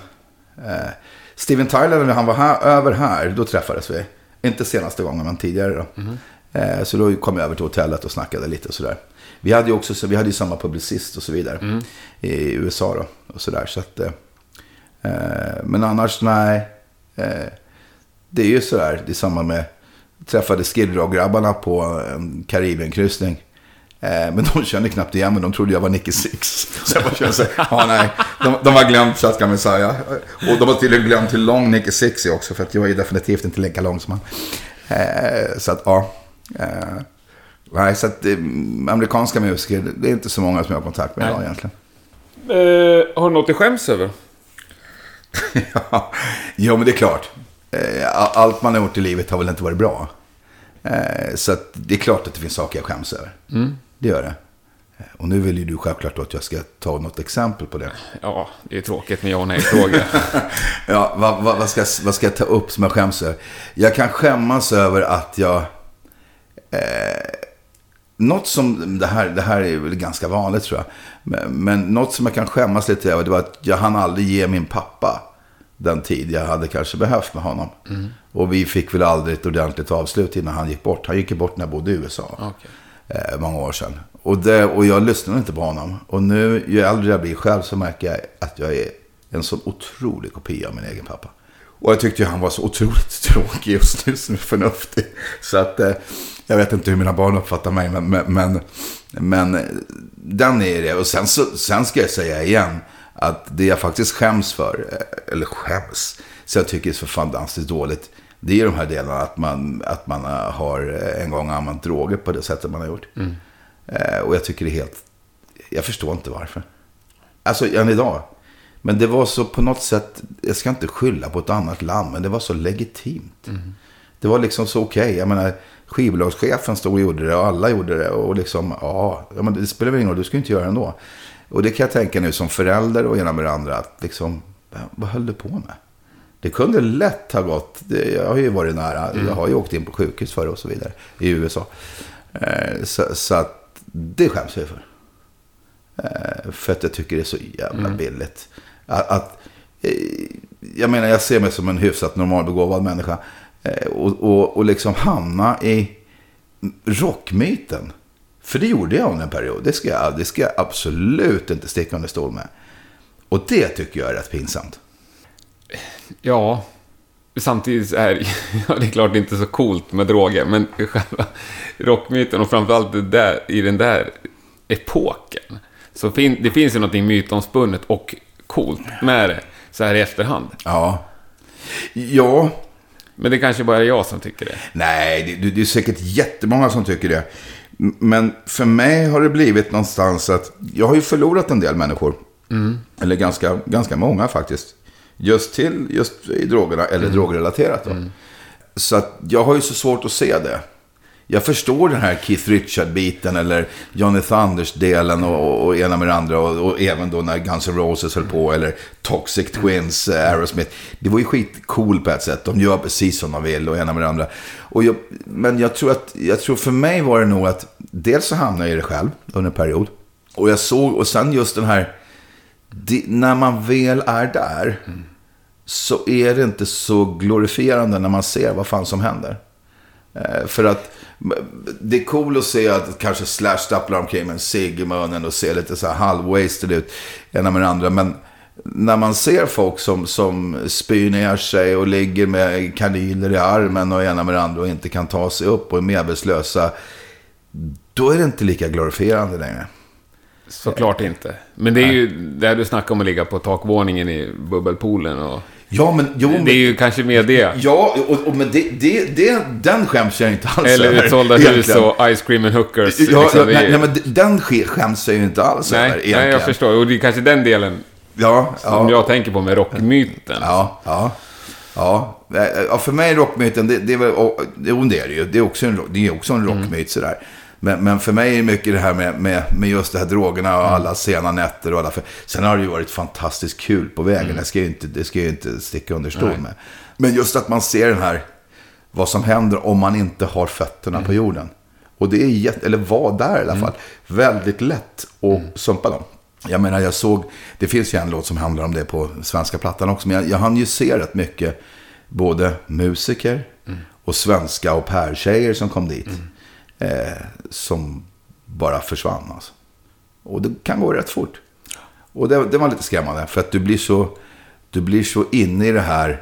Eh, Steven Tyler, när han var här, över här, då träffades vi. Inte senaste gången, men tidigare då. Mm. Så då kom jag över till hotellet och snackade lite och sådär. Vi hade ju också så vi hade ju samma publicist och så vidare. Mm. I USA då. Och sådär. Så att, men annars, nej. Det är ju sådär, det är samma med, träffade Skid Row-grabbarna på en Karibienkryssning. Eh, men de kände knappt igen mig, de trodde jag var Nicky Six. Så jag bara kände så ja nej, de, de har glömt Shotgun Messiah. Och de har tydligen glömt hur lång Nicky Six är också, för att jag är definitivt inte lika lång som han. Eh, så att, ja. Eh, nej, så att amerikanska musiker, det är inte så många som jag har kontakt med idag Nej. egentligen. Eh, har du något du skäms över? Ja, jo, men det är klart. Eh, Allt man har gjort i livet har väl inte varit bra. Eh, Så det är klart att det finns saker jag skäms över. Det gör det. Och nu vill ju du självklart att jag ska ta något exempel på det. Ja, det är tråkigt med ja och nej-frågor. Ja, vad, vad, vad, ska, jag- vad ska jag ta upp som jag skäms över? Jag kan skämmas över att jag... Eh, något som, det här, det här är väl ganska vanligt tror jag. Men, men något som jag kan skämmas lite över, det var att jag hann aldrig ge min pappa den tid jag hade kanske behövt med honom. Och vi fick väl aldrig ett ordentligt avslut innan han gick bort. Han gick bort när jag bodde i USA. Okej. Eh, många år sedan. Och, det, och jag lyssnade inte på honom. Och nu, ju äldre jag blir själv, så märker jag att jag är en så otrolig kopia av min egen pappa. Och jag tyckte ju han var så otroligt tråkig och snus förnuftig. Så att, eh, jag vet inte hur mina barn uppfattar mig, men, men, men, men eh, den är det. Och sen, så, sen ska jag säga igen, att det jag faktiskt skäms för, eh, eller skäms, så jag tycker är så fantastiskt dåligt, det är de här delarna att man, att man eh, har eh, en gång använt droger på det sättet man har gjort. Eh, och jag tycker det är helt... Jag förstår inte varför. Alltså, än idag. Men det var så på något sätt, jag ska inte skylla på ett annat land, men det var så legitimt. Det var liksom så okej. Jag menar, skivbolagschefen stod och gjorde det och alla gjorde det. Och liksom, ja, ja men det spelar väl ingen roll, du ska ju inte göra det ändå. Och det kan jag tänka nu som förälder och ena med det andra, att liksom, vad höll du på med? Det kunde lätt ha gått, det, jag har ju varit nära, jag har ju åkt in på sjukhus för och så vidare i USA. Eh, så, så att det skäms jag för. Eh, för att jag tycker det är så jävla billigt. Att, att, eh, jag menar, jag ser mig som en hyfsat normalbegåvad människa. Och, och, och liksom hamna i rockmyten. För det gjorde jag under en period. Det ska jag, det ska jag absolut inte sticka under stol med. Och det tycker jag är rätt pinsamt. Ja, samtidigt är ja, det är klart inte så coolt med droger, men själva rockmyten och framförallt det där, i den där epoken. Så fin, det finns ju någonting mytomspunnet och coolt med det, så här i efterhand. Ja. Ja, Men det kanske bara är jag som tycker det. Nej, det, det- är säkert jättemånga som tycker det. Men för mig har det blivit någonstans att jag har ju förlorat en del människor. Eller ganska, ganska många faktiskt. Just till just i drogerna eller drogrelaterat. Då. Så att jag har ju så svårt att se det. Jag förstår den här Keith Richard-biten eller Johnny Thunders-delen och, och, och ena med det andra. Och, och även då när Guns N' Roses höll på eller Toxic Twins, eh, Aerosmith. Det var ju skitcool på ett sätt. De gör precis som de vill och ena med det andra. Och jag, men jag tror, att, jag tror för mig var det nog att dels så hamnade jag i det själv under en period. Och jag såg, och sen just den här, det, när man väl är där. Så är det inte så glorifierande när man ser vad fan som händer. Eh, För att det är cool att se att kanske Slash stapplar omkring med en cigg i munnen och ser lite så här halvwasted ut. Ena med det andra. Men när man ser folk som, som spyr ner sig och ligger med kanyler i armen och ena med det andra och inte kan ta sig upp och är medvetslösa. Då är det inte lika glorifierande längre. Såklart inte. Men det är ju där du snackar om att ligga på takvåningen i bubbelpoolen och... Ja, men... Jo, men Det är ju kanske mer det. Ja, och, och, men det, det, det, den skäms jag inte alls Eller över, utsålda hus och ice cream and hookers. Ja, liksom. ja, nej, nej, men den sk- skäms jag ju inte alls över nej, egentligen. nej, jag förstår. Och det är kanske den delen Ja, som ja, jag tänker på med rockmyten. ja, ja. Ja, Eh, ja, för mig är rockmyten, det, det är väl, jo det är det ju. Det är också en, det är också en Mm. rockmyt sådär. Men, men för mig är det mycket det här med, med, med just det här drogerna och Mm. alla sena nätter och alla. För, sen har det ju varit fantastiskt kul på vägen. Mm. Det, ska ju inte, det ska jag ju inte sticka under stol med. Men just att man ser den här, vad som händer om man inte har fötterna Mm. på jorden. Och det är jätte, eller var där i alla fall, väldigt lätt att Mm. sumpa dem. Jag menar, jag såg, det finns ju en låt som handlar om det på svenska plattan också. Men jag, jag hann ju se rätt mycket, både musiker och svenska och tjejer som kom dit. Eh, som bara försvann alltså. Och det kan gå rätt fort. Och det, det var lite skrämmande, för att du blir så, du blir så inne i det här.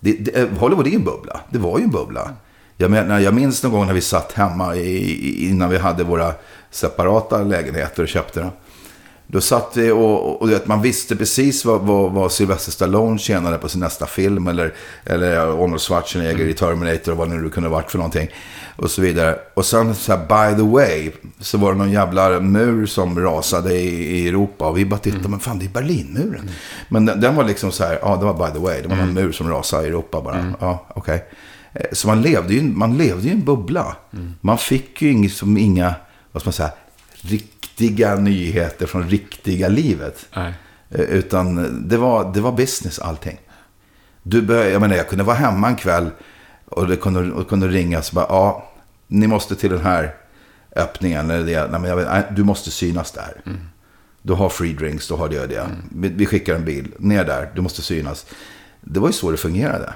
Det, det, eh, Hollywood är en bubbla. Det var ju en bubbla. Jag, menar, jag minns någon gång när vi satt hemma i, innan vi hade våra separata lägenheter och köpte dem. Då satt vi och, och, och man visste precis vad, vad, vad Sylvester Stallone tjänade på sin nästa film. Eller, eller Arnold Schwarzenegger i Terminator och vad det nu kunde varit för någonting. Och så vidare. Och sen så här, by the way, så var det någon jävla mur som rasade i, i Europa. Och vi bara tittade, men fan det är Berlinmuren. Men den, den var liksom så här, ja det var by the way. Det var någon mur som rasade i Europa bara. Ja, okej. Eh, Så man levde ju, man levde ju i en bubbla. Man fick ju inga, som inga, vad ska man säga, riktiga nyheter från riktiga livet. Nej. Eh, Utan det var, det var business allting. Du bör, jag menar, jag kunde vara hemma en kväll och det kunde, och kunde ringas. Bara, ja, ni måste till den här öppningen. Eller det, nej, men jag vet, du måste synas där. Du har free drinks, du har det och det. Vi, vi skickar en bil, ner där, du måste synas. Det var ju så det fungerade.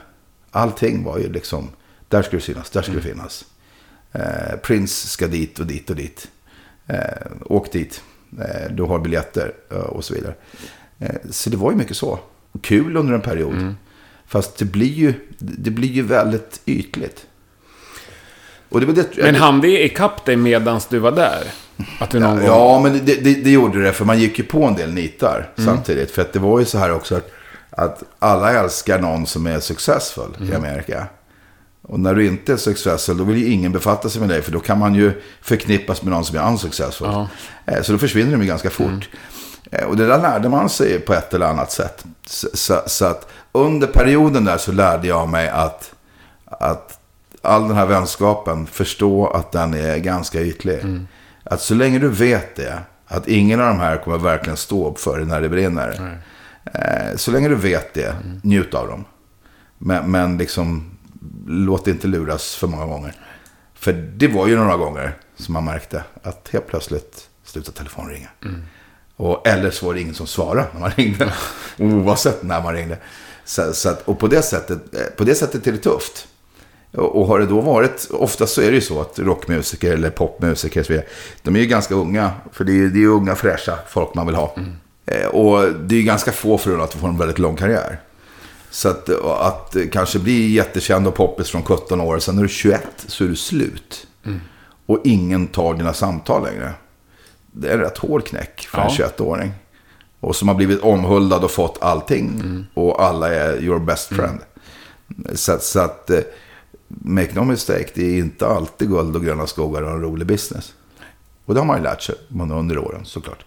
Allting var ju liksom, där ska du synas, där ska du finnas. Eh, Prince ska dit och dit och dit. Eh, åk dit, eh, du har biljetter eh, och så vidare. Eh, så det var ju mycket så. Kul under en period. Fast det blir, ju, det blir ju väldigt ytligt. Det det, Men hann det ikapp dig medans du var där? Att du någon gång... Ja, men det, det, gjorde det. För man gick ju på en del nitar samtidigt. För att det var ju så här också att, att alla älskar någon som är successful i Amerika. Och när du inte är successful, då vill ju ingen befatta sig med dig. För då kan man ju förknippas med någon som är unsuccessful. Ja. Eh, Så då försvinner de ju ganska fort. Eh, Och det där lärde man sig på ett eller annat sätt. Så, så, så att under perioden där så lärde jag mig att, att all den här vänskapen, förstå att den är ganska ytlig. Att så länge du vet det, att ingen av de här kommer verkligen stå upp för dig när det brinner. Eh, så länge du vet det, njut av dem. Men, men liksom, låt inte luras för många gånger. För det var ju några gånger som man märkte att helt plötsligt slutade telefonen ringa. Och, eller så var det ingen som svarade när man ringde. Oavsett när man ringde. Så, så att, och på det, sättet, eh, på det sättet är det tufft. Och, och har det då varit, oftast så är det ju så att rockmusiker eller popmusiker, och så vidare, de är ju ganska unga. För det är ju det är unga fräscha folk man vill ha. Eh, och det är ju ganska få förunnat att få en väldigt lång karriär. Så att, att kanske bli jättekänd och poppis från 17 år, sen när du är 21 så är du slut. Och ingen tar dina samtal längre. Det är en rätt hård knäck för en Ja. 21-åring. Och som har blivit omhuldad och fått allting. Och alla är your best friend. Så, att- så att, eh, make no mistake, det är inte alltid guld och gröna skogar och en rolig business. Och det har man ju lärt sig under åren såklart.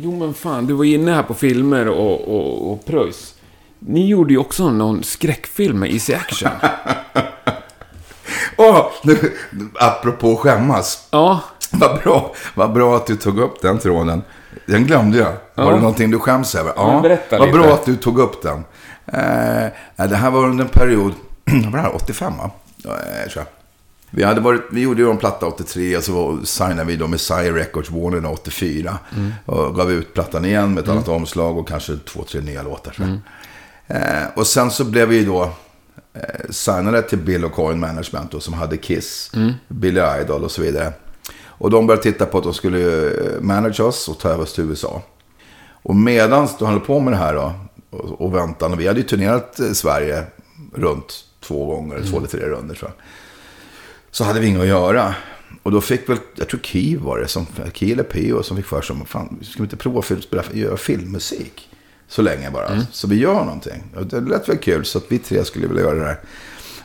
Jo men fan, du var inne här på filmer och, och, och pröjs. Ni gjorde ju också någon skräckfilm med Easy Action. Åh, nu, apropå skämmas. ja, Vad bra, vad bra att du tog upp den tråden. Den glömde jag. Var Ja. det någonting du skäms över? Berätta vad lite. bra att du tog upp den. Eh, det här var under en period, var det här, 85 va? Ja, eh, tror jag. Vi, hade varit, vi gjorde ju en platta 83 och så signade vi då med Sire Records Warner 84. Mm. Och gav ut plattan igen med ett annat omslag och kanske två, tre nya låtar. Mm. Eh, och sen så blev vi då eh, signade till Bill och Coin Management då, som hade Kiss, Billy Idol och så vidare. Och de började titta på att de skulle eh, manage oss och ta över oss till USA. Och medan de höll på med det här då, och, och väntade, och vi hade ju turnerat eh, Sverige runt två gånger, två eller tre runder tror jag. Så hade vi inget att göra. Och då fick väl, jag tror Kiev var det, som, Kiev eller Pio som fick för sig, fan, ska vi inte prova att göra filmmusik? Så länge bara. Så vi gör någonting. Och det lät väl kul, så att vi tre skulle vilja göra det här.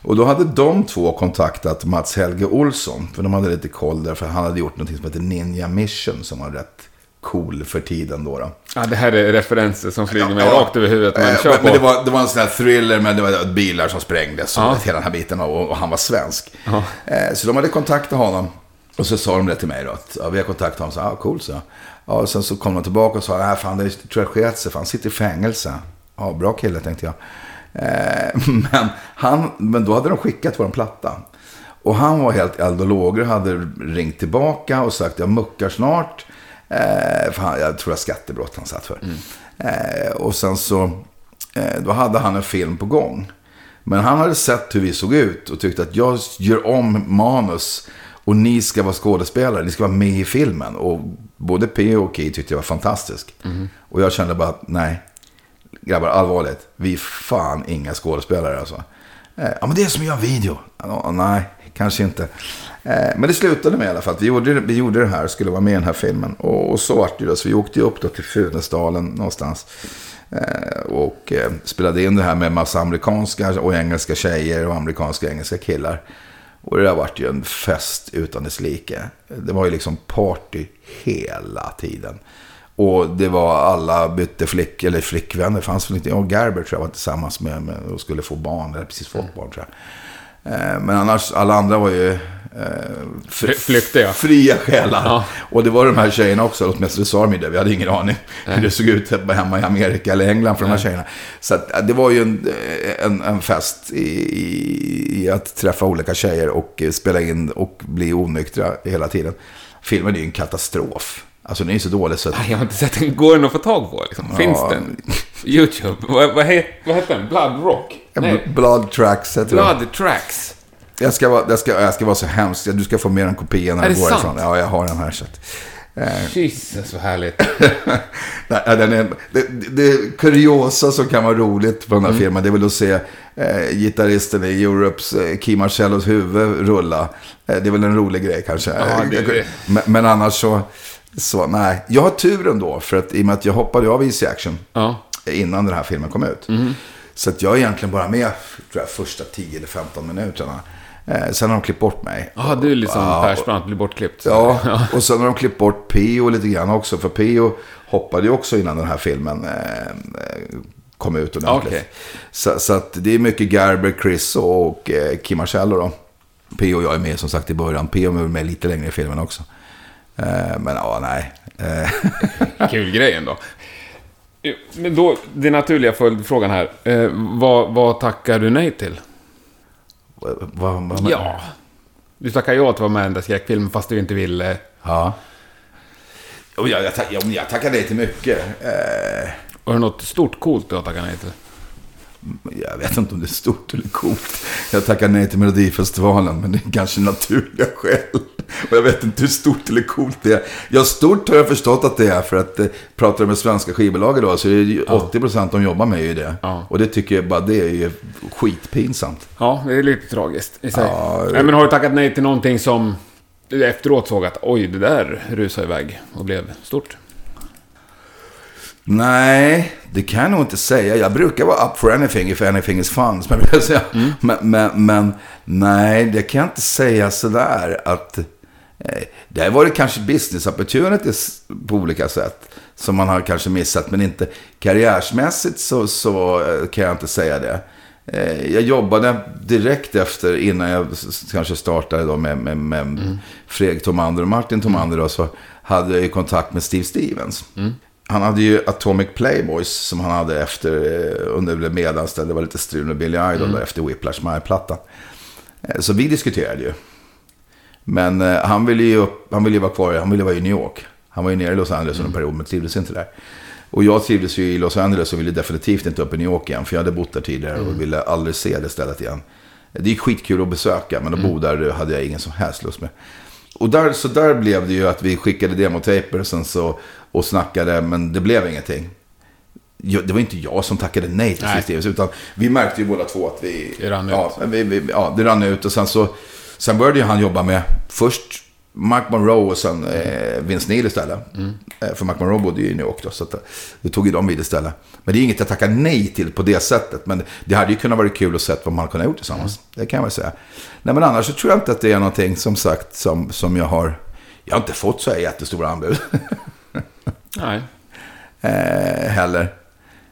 Och då hade de två kontaktat Mats Helge Olsson. För de hade lite koll där, för han hade gjort någonting som heter Ninja Mission. Som var rätt cool för tiden då. då. Ja, det här är referenser som flyger mig Ja, rakt över huvudet. Men eh, kör men, det, var, det var en sån här thriller med det var bilar som sprängdes och Ja. hela den här biten. Och, och han var svensk. Ja. Eh, så de hade kontaktat honom. Och så sa de det till mig då. Att, ja, vi har kontaktat honom. Så, ja, cool, så. Ja, och sen så kom de tillbaka och sa, nej fan det tror jag sket sig. Han sitter i fängelse. Ja, bra kille tänkte jag. Eh, men, han, men då hade de skickat vår platta. Och han var helt eld och lågor, hade ringt tillbaka och sagt jag muckar snart. Eh, för han, jag tror det var skattebrott han satt för. Eh, och sen så, eh, då hade han en film på gång. Men han hade sett hur vi såg ut och tyckte att jag gör om manus. Och ni ska vara skådespelare, ni ska vara med i filmen. Och både P och Key tyckte jag var fantastisk. Och jag kände bara att nej, grabbar, allvarligt. Vi är fan inga skådespelare alltså. Eh, ja, men det är som att göra en video. Ja, nej, kanske inte. Eh, men det slutade med i alla fall att vi gjorde, vi gjorde det här, skulle vara med i den här filmen. Och, och så vart det då. Så vi åkte upp då till Funäsdalen någonstans. Eh, och eh, spelade in det här med massa amerikanska och engelska tjejer och amerikanska och engelska killar. Och det där vart ju en fest utan dess like. Det var ju liksom party hela tiden. Och det var alla bytte flick, eller flickvänner. Det fanns väl inte. Och Gerber tror jag var tillsammans med, med och skulle få barn. Eller precis fått barn tror jag. Eh, Men annars, alla andra var ju... Eh, Fly- flyktiga. Fria själar. Ja. Och det var de här tjejerna också, åtminstone sa de det. Vi hade ingen aning hur det såg ut hemma i Amerika eller England för de här tjejerna. Så att, eh, det var ju en, en, en fest i, i, i att träffa olika tjejer och eh, spela in och bli onyktra hela tiden. Filmen är ju en katastrof. Alltså den är ju så dålig så att... Nej, jag har inte sett den. Går den att få tag på? Liksom? Finns Ja. den? YouTube. Vad, vad, het, vad heter den? Blood Rock? Nej. Blood Tracks heter. Blood Tracks. Jag ska, vara, jag, ska, jag ska vara så hemskt. Du ska få med en kopia när Är du det går sant? ifrån. Ja, jag har den här. Så att, eh, Jesus, vad härligt. Nej, den är, det, det, kuriosa som kan vara roligt på den här Mm. filmen, det är väl att se eh, gitarristen i Europes eh, Key Marcellos huvud rulla. Eh, det är väl en rolig grej kanske. Ja, det är det. Men, men annars så, så, nej. Jag har tur ändå, för att i och med att jag hoppade av Easy Action Ja. innan den här filmen kom ut. Mm. Så att jag är egentligen bara med, tror jag, första 10 eller 15 minuterna. Eh, sen har de klippt bort mig. Jaha, du är liksom Ja, Persbrandt, blir bortklippt. Ja, och sen har de klippt bort Pio lite grann också. För Pio hoppade ju också innan den här filmen eh, eh, kom ut ordentligt. Okej. Så, så det är mycket Gerber, Chris och eh, Kim Marcello då. Pio och jag är med som sagt i början. Pio är med lite längre i filmen också. Eh, men ja, nej. Eh, Kul grej ändå. Men då, den naturliga följdfrågan här. Eh, vad, vad tackar du nej till? Vad, vad, Ja. Du tackar ja till att vara med i den där skräckfilmen fast du inte ville. Ja. Och jag, jag, tack, jag, jag tackar nej till mycket. Eh, Var det något stort coolt du har tackat nej till? Jag vet inte om det är stort eller coolt. Jag tackar nej till Melodifestivalen, men det är kanske naturliga skäl. Och jag vet inte hur stort eller coolt det är. Ja, stort har jag förstått att det är, för att eh, pratar du med svenska skivbolag idag så är det ju 80% de jobbar med ju det. Ja. Och det tycker jag bara, det är ju skitpinsamt. Ja, det är lite tragiskt i sig. Ja, det- Nej, men har du tackat nej till någonting som du efteråt såg att oj, det där rusade iväg och blev stort? Nej, det kan jag nog inte säga. Jag brukar vara up for anything if anything is fun, brukar säga. Men, men, men nej, det kan jag inte säga sådär att... Eh, det har varit kanske business opportunities på olika sätt. Som man har kanske missat, men inte karriärsmässigt så, så eh, kan jag inte säga det. Eh, jag jobbade direkt efter, innan jag kanske startade då med, med, med Fredrik Tomander och Martin Tomander. Då, så hade jag ju kontakt med Steve Stevens. Han hade ju Atomic Playboys som han hade efter, eh, under det medanställda, det var lite strul med Billy Idol då, efter Whiplash My-plattan. Eh, Så vi diskuterade ju. Men eh, han ville ju, upp, han ville ju vara kvar, han ville vara i New York. Han var ju nere i Los Angeles under en period, men trivdes inte där. Och jag trivdes ju i Los Angeles och ville definitivt inte upp i New York igen. För jag hade bott där tidigare och ville aldrig se det stället igen. Det är skitkul att besöka, men att bo där hade jag ingen som helst lust med. Och där, så där blev det ju att vi skickade demotaper sen så, och snackade, men det blev ingenting. Jag, det var inte jag som tackade nej till. Steve utan vi märkte ju båda två att vi... Det rann ja, Vi, vi, ja, det rann ut och sen så... Sen började ju han jobba med, först Mark Monroe och sen eh, Vince Neil istället. Eh, för Mark Monroe bodde ju i New York då, så att, eh, det tog ju de vid istället. Men det är inget jag tackar nej till på det sättet. Men det hade ju kunnat vara kul att se vad man kunde ha gjort tillsammans. Det kan jag väl säga. Nej, men annars så tror jag inte att det är någonting som sagt som, som jag har... Jag har inte fått så här jättestora anbud. Nej. eh, heller.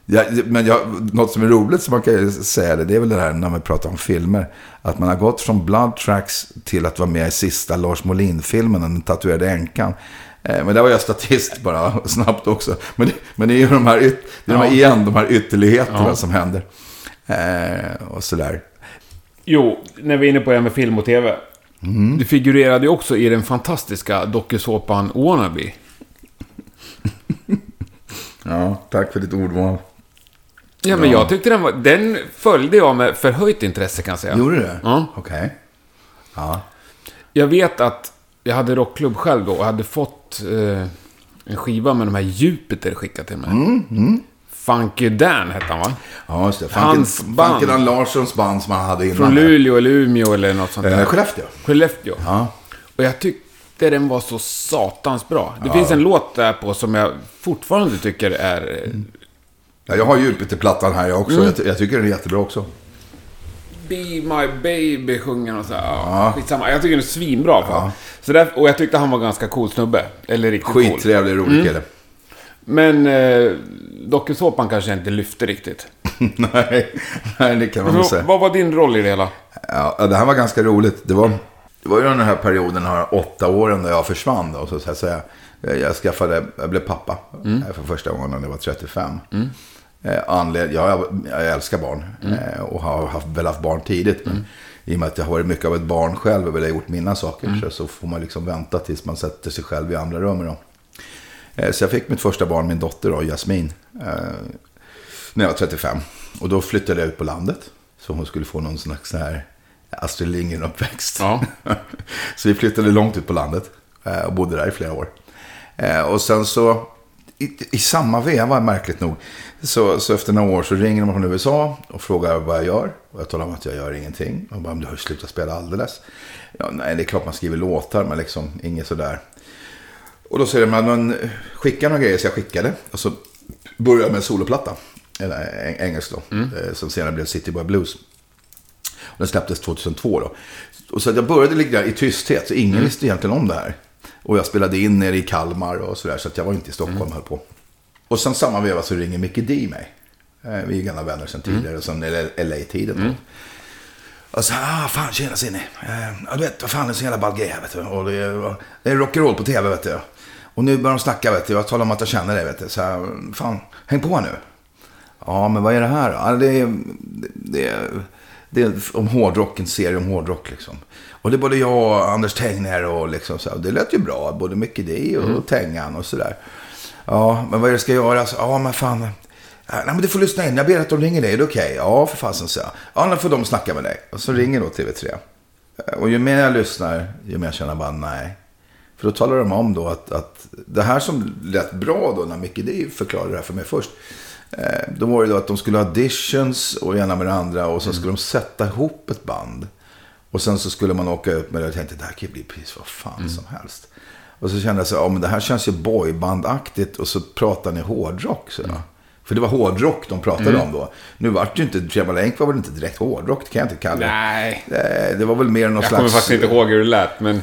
Ja, men jag, något som är roligt som man kan säga det, det är väl det här när man pratar om filmer. Att man har gått från Blood Tracks till att vara med i sista Lars Molin-filmen, Den tatuerade änkan. Eh, men där var jag statist bara, snabbt också. Men, det- men det är ju de här, yt, det är de här, igen, de här ytterligheterna Ja. som händer. Eh, och sådär. Jo, när vi är inne på det här med film och tv. Du figurerade ju också i den fantastiska dokusåpan Wannabe. Ja, tack för ditt ordval. Ja, men jag tyckte den var... Den följde jag med förhöjt intresse kan jag säga. Gjorde du det? Ja. Okej. Ja. Jag vet att jag hade rockklubb själv då och hade fått eh, en skiva med de här Jupiter skickat till mig. Funky Dan hette han va? Ja, just det. Hans Funken, band. Funken Larssons band som han hade innan. Från. Luleå eller Umeå eller något sånt Eh, där. Skellefteå. Skellefteå. Ja. Och jag tyckte den var så satans bra. Det finns en låt där på som jag fortfarande tycker är... eh, Ja, jag har Jupiterplattan här jag också. Mm. Jag, jag tycker den är jättebra också. Be my baby sjunger och så här. Ja, Ja. skitsamma. Jag tycker den är svinbra. Ja. Så där, och jag tyckte han var ganska cool snubbe. Eller riktigt cool. Skittrevlig, rolig Mm. kille. Men eh, dokusåpan kanske inte lyfte riktigt. nej, nej, det kan man Vad, säga. vad var din roll i det hela? Ja, det här var ganska roligt. Det var, det var ju den här perioden, de här åtta åren, där jag försvann. Då, så att säga. Jag, jag, skaffade, jag blev pappa eh, för första gången när jag var 35. Eh, anled, ja, jag, jag älskar barn eh, och har haft, väl haft barn tidigt. Men i och med att jag har varit mycket av ett barn själv och väl har gjort mina saker så, så får man liksom vänta tills man sätter sig själv i andra rummet. Eh, så jag fick mitt första barn, min dotter då, Jasmin, eh, när jag var 35. Och då flyttade jag ut på landet. Så hon skulle få någon slags så här Astrid Lindgren-uppväxt. Ja. så vi flyttade långt ut på landet eh, och bodde där i flera år. Eh, Och sen så, i, i samma veva, märkligt nog, så, så efter några år så ringer de från USA och frågar vad jag gör. Och jag talar om att jag gör ingenting. Och bara, "Men du har ju slutat spela alldeles. Ja, nej, det är klart man skriver låtar, men liksom inget sådär. Och då säger de, "Men, skicka några grejer, så jag skickade. Och så började jag med en soloplatta. Eller eng- engelsk då. eh, Som senare blev City Boy Blues. Och Den släpptes 2002 då. Och så jag började ligga i tysthet, så ingen visste egentligen om det här. Och jag spelade in nere i Kalmar och sådär, så att jag var inte i Stockholm och höll på. Och sen samma veva så ringer Mickey D mig. Eh, Vi är gamla vänner sedan tidigare, mm. sen LA-tiden. då. Och så, ah, fan tjena Cindy. Eh, ja, du vet, vad fan det är så jävla ball grej här, vet du. Och det är, det är rock'n'roll på tv, vet du. Och nu börjar de snacka, vet du. Jag talar om att jag känner dig, vet du. Så fan, häng på nu. Ja, men vad är det här? Ja, det är, det är, det är om hårdrock, en serie om hårdrock liksom. Och det är både jag och Anders Tegner och liksom så här, Det lät ju bra, både Micke D och Tengan och sådär. Ja, men vad är det jag ska göra? Så, ja, men fan. Nej, men du får lyssna in. Jag ber att de ringer dig. Är det okej? Ja, för fasen, så. Ja, då får de snacka med dig. Och så ringer då TV3. Och ju mer jag lyssnar, ju mer jag känner bara nej. För då talar de om då att, att det här som lät bra då när Micke D förklarade det här för mig först. Eh, då var det då att de skulle ha auditions och ena med det andra och så skulle de sätta ihop ett band. Och sen så skulle man åka upp med det och tänkte det här kan ju bli precis vad fan som helst. Och så kände jag så här, ja men det här känns ju boybandaktigt och så pratar ni hårdrock. Så. För det var hårdrock de pratade om då. Nu vart det ju inte, Tremalänk var väl inte direkt hårdrock, det kan jag inte kalla det. Nej. Eh, Det var väl mer någon Jag slags... kommer faktiskt inte ihåg hur det lät, men...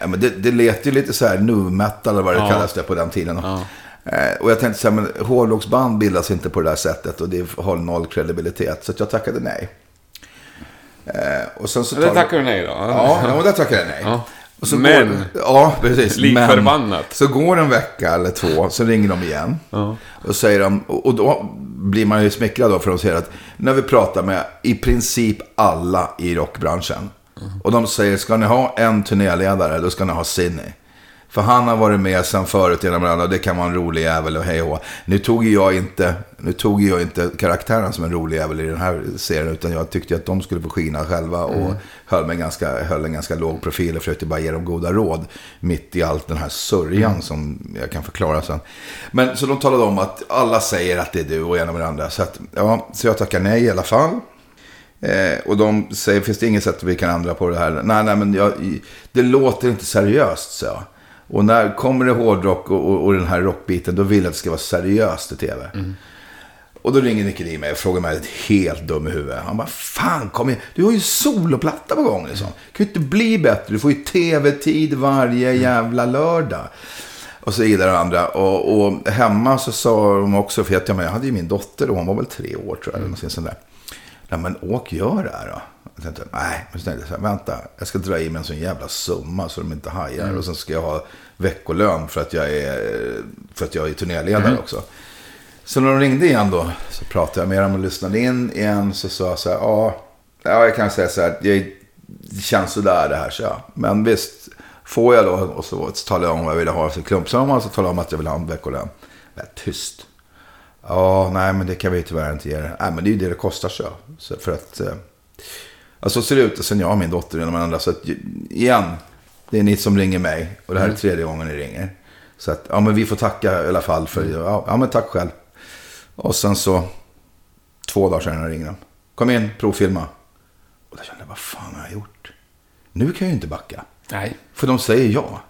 Ja, men det, det lät ju lite så här nu metal eller vad det Ja. kallas det på den tiden. Eh, och jag tänkte så här, men hårdrocksband bildas inte på det där sättet och det har noll kredibilitet. Så jag tackade nej. Eh, och sen så Det tar- tackar du nej då? Ja, ja där tackade jag nej. Ja. Men- Går, ja, precis. Lik men, förbannat. Så går en vecka eller två, så ringer de igen. Och säger de, och då blir man ju smickrad då, för de säger att när vi pratar med i princip alla i rockbranschen. Och de säger, ska ni ha en turnéledare, då ska ni ha Cinny. För han har varit med sen förut genom varandra och det kan vara en rolig jävel och hej och. Nu tog jag inte, nu tog jag inte karaktären som en rolig jävel i den här serien. Utan jag tyckte att de skulle få skina själva och höll, mig ganska, höll en ganska låg profil och försökte bara ge dem goda råd. Mitt i allt den här sörjan som jag kan förklara sen. Men så de talade om att alla säger att det är du och en av den andra. Så, att, ja, så jag tackar nej i alla fall. Eh, och de säger, finns det inget sätt vi kan ändra på det här? Nej, nej, men jag, det låter inte seriöst, så jag. Och när kommer det hårdrock och, och, och den här rockbiten, då vill jag att det ska vara seriöst i tv. Och då ringer Nicke mig och frågar mig ett helt dum i huvudet. Han bara, fan kom igen. Du har ju soloplatta på gång liksom. Det kan ju inte bli bättre. Du får ju tv-tid varje jävla lördag. Och så vidare och andra. Och, och hemma så sa de också, för jag, jag hade ju min dotter då, hon var väl tre år tror jag. Eller något sånt där. Nej men åk, gör det här då. Jag tänkte, nej, men så tänkte jag så här, vänta, jag ska dra i mig en sån jävla summa så de inte hajar. Och sen ska jag ha veckolön för att jag är, för att jag är turnéledare också. Så när de ringde igen då, så pratade jag med dem och lyssnade in igen. Så sa jag så här, ja, ja jag kan säga så här, det känns sådär det här, så jag. Men visst, får jag då, och så, så talade jag om vad jag ville ha för klumpsumma, så talade jag om att jag ville ha en veckolön. Väldigt tyst. Ja, nej men det kan vi tyvärr inte ge. Nej men det är ju det det kostar så. så för att, eh, alltså så ser det ut sen jag och min dotter och de andra. Så att, igen, det är ni som ringer mig. Och det här är tredje gången ni ringer. Så att, ja men vi får tacka i alla fall för, ja, ja men tack själv. Och sen så, två dagar senare ringer de. Kom in, provfilma. Och då kände jag, vad fan har jag gjort? Nu kan jag ju inte backa. Nej. För de säger ja.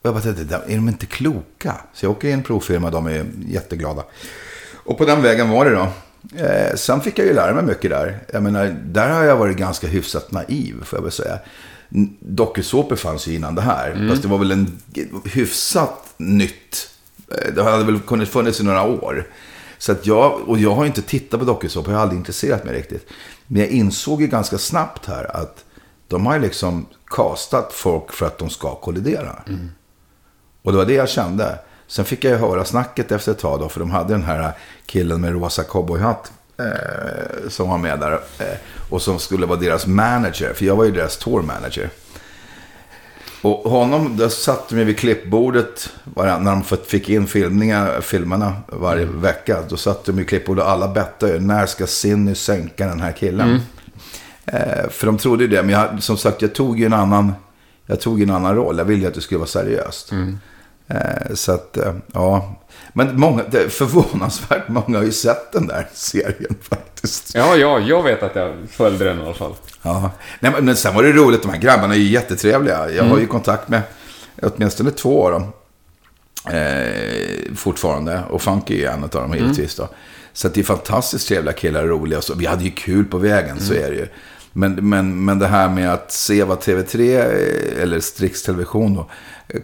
Och jag bara tänkte, är de inte kloka? Så jag åker in provfilma, de är jätteglada. Och på den vägen var det då. Eh, sen fick jag ju lära mig mycket där. Jag menar, där har jag varit ganska hyfsat naiv, får jag väl säga. Dokusåpor fanns ju innan det här. Fast det var väl en hyfsat nytt. Eh, Det hade väl kunnat funnits i några år. Så att jag, och jag har inte tittat på dokusåpor, jag har aldrig intresserat mig riktigt. Men jag insåg ju ganska snabbt här att de har ju liksom castat folk för att de ska kollidera. Och det var det jag kände. Sen fick jag ju höra snacket efter ett tag då, för de hade den här killen med rosa cowboyhatt eh, som var med där. Eh, och som skulle vara deras manager, för jag var ju deras tour manager. Och honom, där satt de vid klippbordet när de fick in filmningar, filmerna varje vecka. Då satt de vid klippbordet och alla bettade ju, när ska Cindy sänka den här killen? Eh, för de trodde ju det, men jag, som sagt, jag tog ju en annan, jag tog en annan roll. Jag ville ju att det skulle vara seriöst. Eh, så att, eh, ja. Men många, förvånansvärt många har ju sett den där serien faktiskt. Ja, ja, jag vet att jag följde den i alla fall. Ja. Nej, men, sen var det roligt, de här grabbarna är ju jättetrevliga. Jag har ju kontakt med åtminstone två av dem. Eh, fortfarande. Och Funky är en av dem givetvis då. Så det är fantastiskt trevliga killar och roliga. Så vi hade ju kul på vägen, så är det ju. Men, men, men det här med att se vad TV3, eh, eller Strix Television då, eh,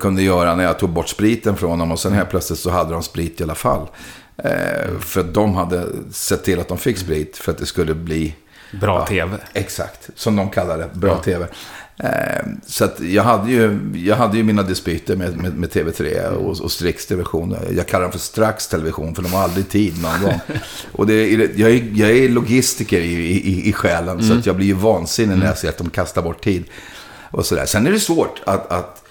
kunde göra när jag tog bort spriten från dem. Och sen helt plötsligt så hade de sprit i alla fall. Eh, för de hade sett till att de fick sprit för att det skulle bli Bra TV. Exakt, som de kallar det. Bra tv. Eh, så att jag, hade ju, jag hade ju mina dispyter med, med, med TV3 och, och Strix Television. Jag kallar dem för Strax Television, för de har aldrig tid någon gång. Och det jag, är, jag är logistiker i, i, i själen, så att jag blir ju vansinnig när jag ser att de kastar bort tid. Och sådär. Sen är det svårt att, att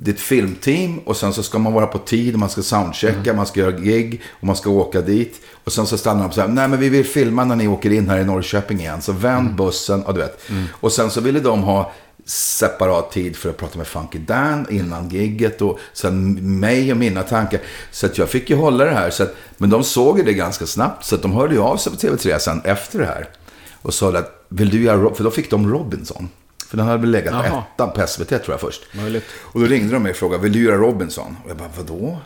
det är ett filmteam och sen så ska man vara på tid, man ska soundchecka, man ska göra gig och man ska åka dit. Och sen så stannar de så här, nej men vi vill filma när ni åker in här i Norrköping igen. Så vänd bussen, och du vet. Och sen så ville de ha separat tid för att prata med Funky Dan innan gigget och sen mig och mina tankar. Så att jag fick ju hålla det här. Så att, men de såg ju det ganska snabbt, så att de hörde ju av sig på TV3 sen efter det här. Och sa att, vill du göra, Rob-" för då fick de Robinson. För den hade väl legat på Jaha. ettan på SVT tror jag först. Möjligt. Och då ringde de mig och frågade, vill du göra Robinson? Och jag bara, vadå?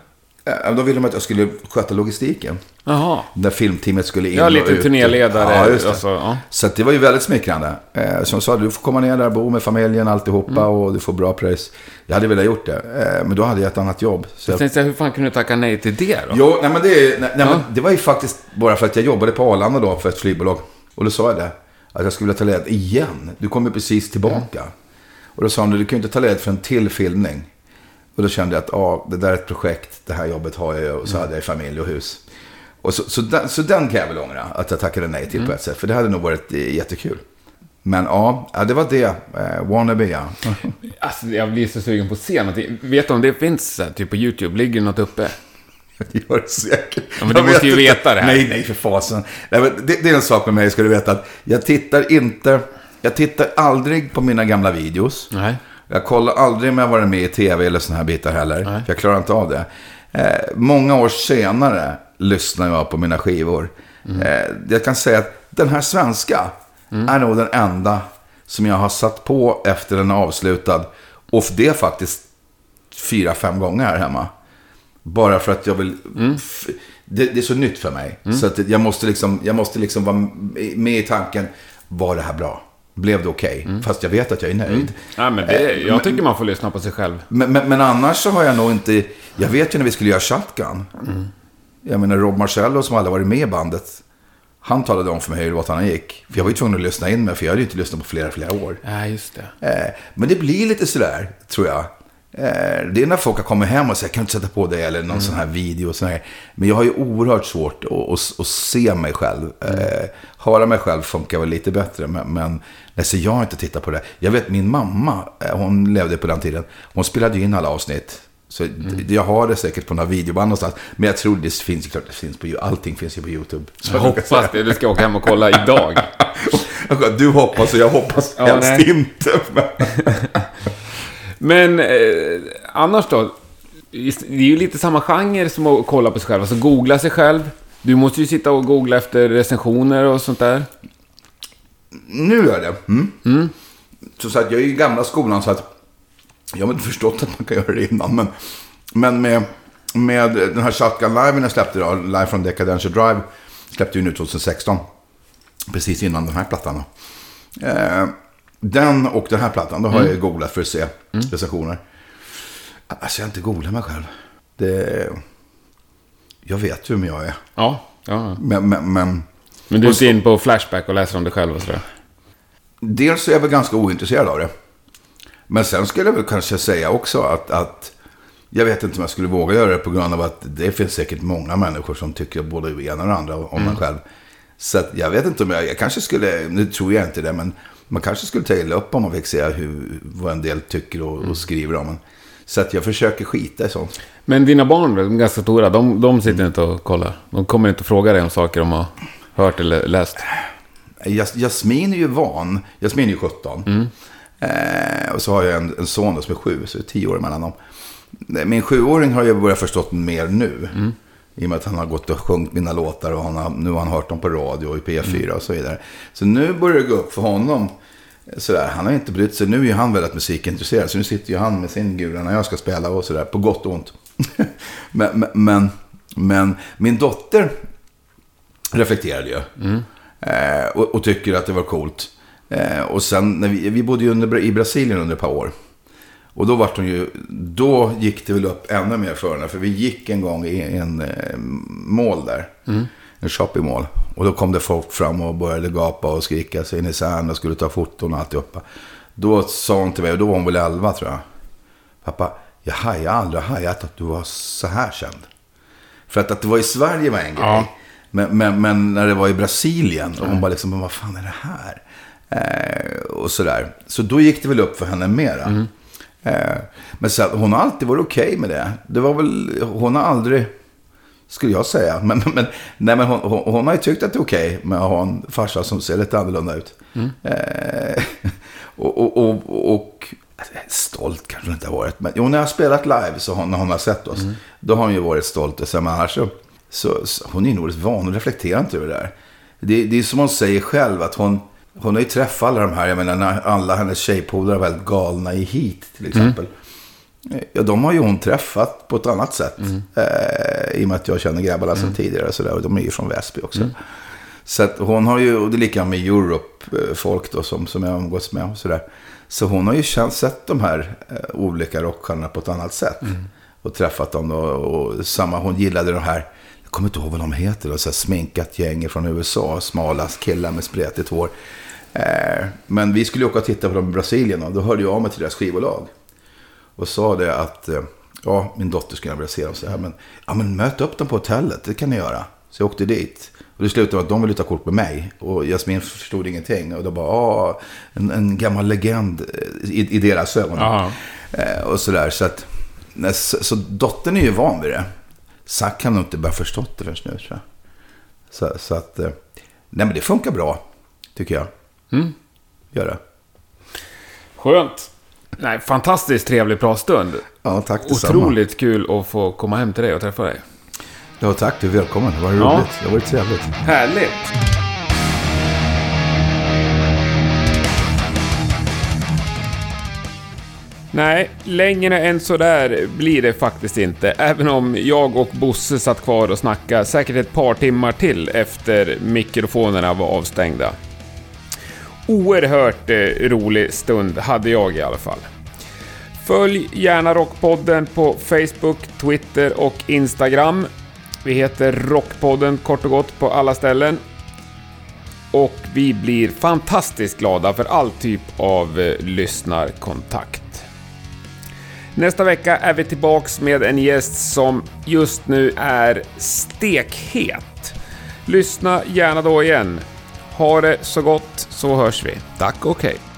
Då ville de att jag skulle sköta logistiken. Jaha. När filmteamet skulle in Ja, och lite ut. turnéledare. Ja, just det. Alltså, ja. Så det var ju väldigt smickrande. Eh, de sa, du får komma ner där och bo med familjen alltihopa Mm. och du får bra pris. Jag hade velat gjort det, eh, men då hade jag ett annat jobb. Så Jag jag... tänkte, hur fan kunde du tacka nej till det då? Jo, nej, men det, nej, nej, Ja. men det var ju faktiskt bara för att jag jobbade på Arlanda då för ett flygbolag. Och då sa jag det, att jag skulle vilja ta ledigt igen. Du kommer precis tillbaka. Och då sa de, du kan ju inte ta ledigt för en till filmning. Och då kände jag att, ja, det där är ett projekt, det här jobbet har jag ju. Och så hade jag familj och hus. Och så, så, den, så den kan jag väl ångra, att jag tackade nej till på ett sätt. För det hade nog varit eh, jättekul. Men ja, det var det. Eh, wannabe, ja. Alltså, jag blir så sugen på att se någonting. Vet du om det finns här, typ på YouTube? Ligger något uppe? Det gör det säkert. Ja, men du måste ju vet veta det här. Nej, nej, för fasen. Nej, det, det är en sak med mig, ska du veta. att Jag tittar inte... Jag tittar aldrig på mina gamla videos. Nej. Jag kollar aldrig om jag varit med i tv eller såna här bitar heller. Nej. För jag klarar inte av det. Eh, många år senare lyssnar jag på mina skivor. Mm. Eh, jag kan säga att den här svenska är nog den enda som jag har satt på efter den är avslutad. Och det är faktiskt fyra, fem gånger här hemma. Bara för att jag vill... f- Det, det är så nytt för mig. Så att jag måste liksom, jag måste liksom vara med i tanken. Var det här bra? Blev det okej? Fast jag vet att jag är nöjd. Ja, men det, jag tycker man får lyssna på sig själv. Men, men, men annars så har jag nog inte... Jag vet ju när vi skulle göra Shotgun. Jag menar Rob Marcello som aldrig varit med i bandet. Han talade om för mig hur låtarna gick. För jag var ju tvungen att lyssna in mig, för jag hade ju inte lyssnat på flera, flera år. Ja, just det. Eh, men det blir lite sådär, tror jag. Eh, det är när folk har kommit hem och säger, kan du inte sätta på det eller någon sån här video och sån här. Men jag har ju oerhört svårt att, att, att se mig själv. Eh, höra mig själv funkar väl lite bättre, men, men nej, så jag har inte tittat på det. Jag vet min mamma, eh, hon levde på den tiden, hon spelade ju in alla avsnitt. Så jag har det säkert på några videoband någonstans. Men jag tror det finns, klart det finns på allting finns ju på YouTube. Så Jag hoppas det. Du ska åka hem och kolla idag. Du hoppas och jag hoppas Ja, helst nej. inte. Men... Eh, annars då? Det är ju lite samma genre som att kolla på sig själv. Alltså googla sig själv. Du måste ju sitta och googla efter recensioner och sånt där. Nu är det. Mm. Så, så att jag är i gamla skolan så att jag har inte förstått att man kan göra det innan. Men, men med, med den här Shotgun Live jag släppte då, Live from Decadential Drive, släppte ju nu 2016. Precis innan den här plattan. Eh, den och den här plattan, då har jag googlat för att se recensioner. Alltså jag har inte googlat mig själv. Det, jag vet ju vem jag är. Ja. ja. Men, men, men Men du är inte in på Flashback och läser om dig själv och sådär? Dels är jag väl ganska ointresserad av det. Men sen skulle jag väl kanske säga också att, att jag vet inte om jag skulle våga göra det på grund av att det finns säkert många människor som tycker både det ena och det andra om mig själv. Så jag vet inte om jag, jag kanske skulle, nu tror jag inte det, men man kanske skulle ta illa upp om man fick se hur, vad en del tycker och, och skriver om en. Så att jag försöker skita i sånt. Men dina barn, de är ganska stora, de, de sitter inte och kollar. De kommer inte fråga dig om saker de har hört eller läst. Jas, Jasmin är ju van. Jasmin är ju 17. Eh, och så har jag en, en son som är sju, så det är tio år mellan dem. Min sjuåring har jag börjat förstått mer nu. I och med att han har gått och sjungit mina låtar och han har, nu har han hört dem på radio och i P4 och så vidare. Så nu börjar det gå upp för honom. Sådär, han har inte brytt sig. Nu är han väldigt musikintresserad. Så nu sitter ju han med sin gula när jag ska spela och sådär. På gott och ont. men, men, men, min dotter reflekterade ju. Eh, och, och tycker att det var coolt. Eh, och sen, när vi, vi bodde ju under, i Brasilien under ett par år. Och då vart hon ju, då gick det väl upp ännu mer för henne. För vi gick en gång i en eh, mål där. En shopping mall. Och då kom det folk fram och började gapa och skrika sig in i sand och skulle ta foton och alltihopa. Då sa hon till mig, och då var hon väl 11 tror jag. Pappa, jag har aldrig hajat att du var så här känd. För att, att det var i Sverige var en grej. Ja. Men, men, men när det var i Brasilien, och hon bara liksom, vad fan är det här? Eh, och sådär. Så då gick det väl upp för henne mera. Eh, men så, hon har alltid varit okej med det. Det var väl, hon har aldrig, skulle jag säga. Men, men, nej, men hon, hon, hon har ju tyckt att det är okej med att ha en farsa som ser lite annorlunda ut. Eh, och, och, och, och stolt kanske hon inte har varit. Men jo, när jag har spelat live, så hon, när hon har sett oss, då har hon ju varit stolt. Och sen, men annars så, så, så, hon är nog rätt van och reflekterar inte över det där. Det, det är som hon säger själv, att hon, hon har ju träffat alla de här, jag menar alla hennes tjejpolare var väldigt galna i Heat till exempel. Ja, de har ju hon träffat på ett annat sätt. Eh, I och med att jag känner grabbarna sedan tidigare. och Så där, och de är ju från Väsby också. Så att hon har ju, och det är lika med Europe-folk då som, som jag har umgåtts med. Och så, där. så hon har ju känt, sett de här eh, olika rockstjärnorna på ett annat sätt. Och träffat dem då. Och samma, hon gillade de här, jag kommer inte ihåg vad de heter, då, så här sminkat gäng från USA. Smala killar med spretigt hår. Eh, men vi skulle åka och titta på dem i Brasilien och då hörde jag av mig till deras skivbolag. Och sa det att, eh, ja, min dotter skulle vilja se dem så här. Men, ja, men möt upp dem på hotellet, det kan ni göra. Så jag åkte dit. Och det slutade med att de ville ta kort med mig. Och Jasmin förstod ingenting. Och då bara, ja, en, en gammal legend eh, i, i deras ögon. Eh, och sådär. Så, att, så, så dottern är ju van vid det. Zack kan nog inte bara förstått det först nu, tror jag. Så, så att, eh, nej men det funkar bra, tycker jag. Mm. Gör det. Skönt. Nej, fantastiskt trevlig pratstund. Ja, tack detsamma. Otroligt kul att få komma hem till dig och träffa dig. Ja, tack. Du är välkommen. Det var roligt. Ja. Det var trevligt. Härligt. Nej, längre än sådär blir det faktiskt inte. Även om jag och Bosse satt kvar och snackade säkert ett par timmar till efter mikrofonerna var avstängda. Oerhört eh, rolig stund hade jag i alla fall. Följ gärna Rockpodden på Facebook, Twitter och Instagram. Vi heter Rockpodden kort och gott på alla ställen. Och vi blir fantastiskt glada för all typ av eh, lyssnarkontakt. Nästa vecka är vi tillbaks med en gäst som just nu är stekhet. Lyssna gärna då igen. Ha det så gott så hörs vi. Tack och hej.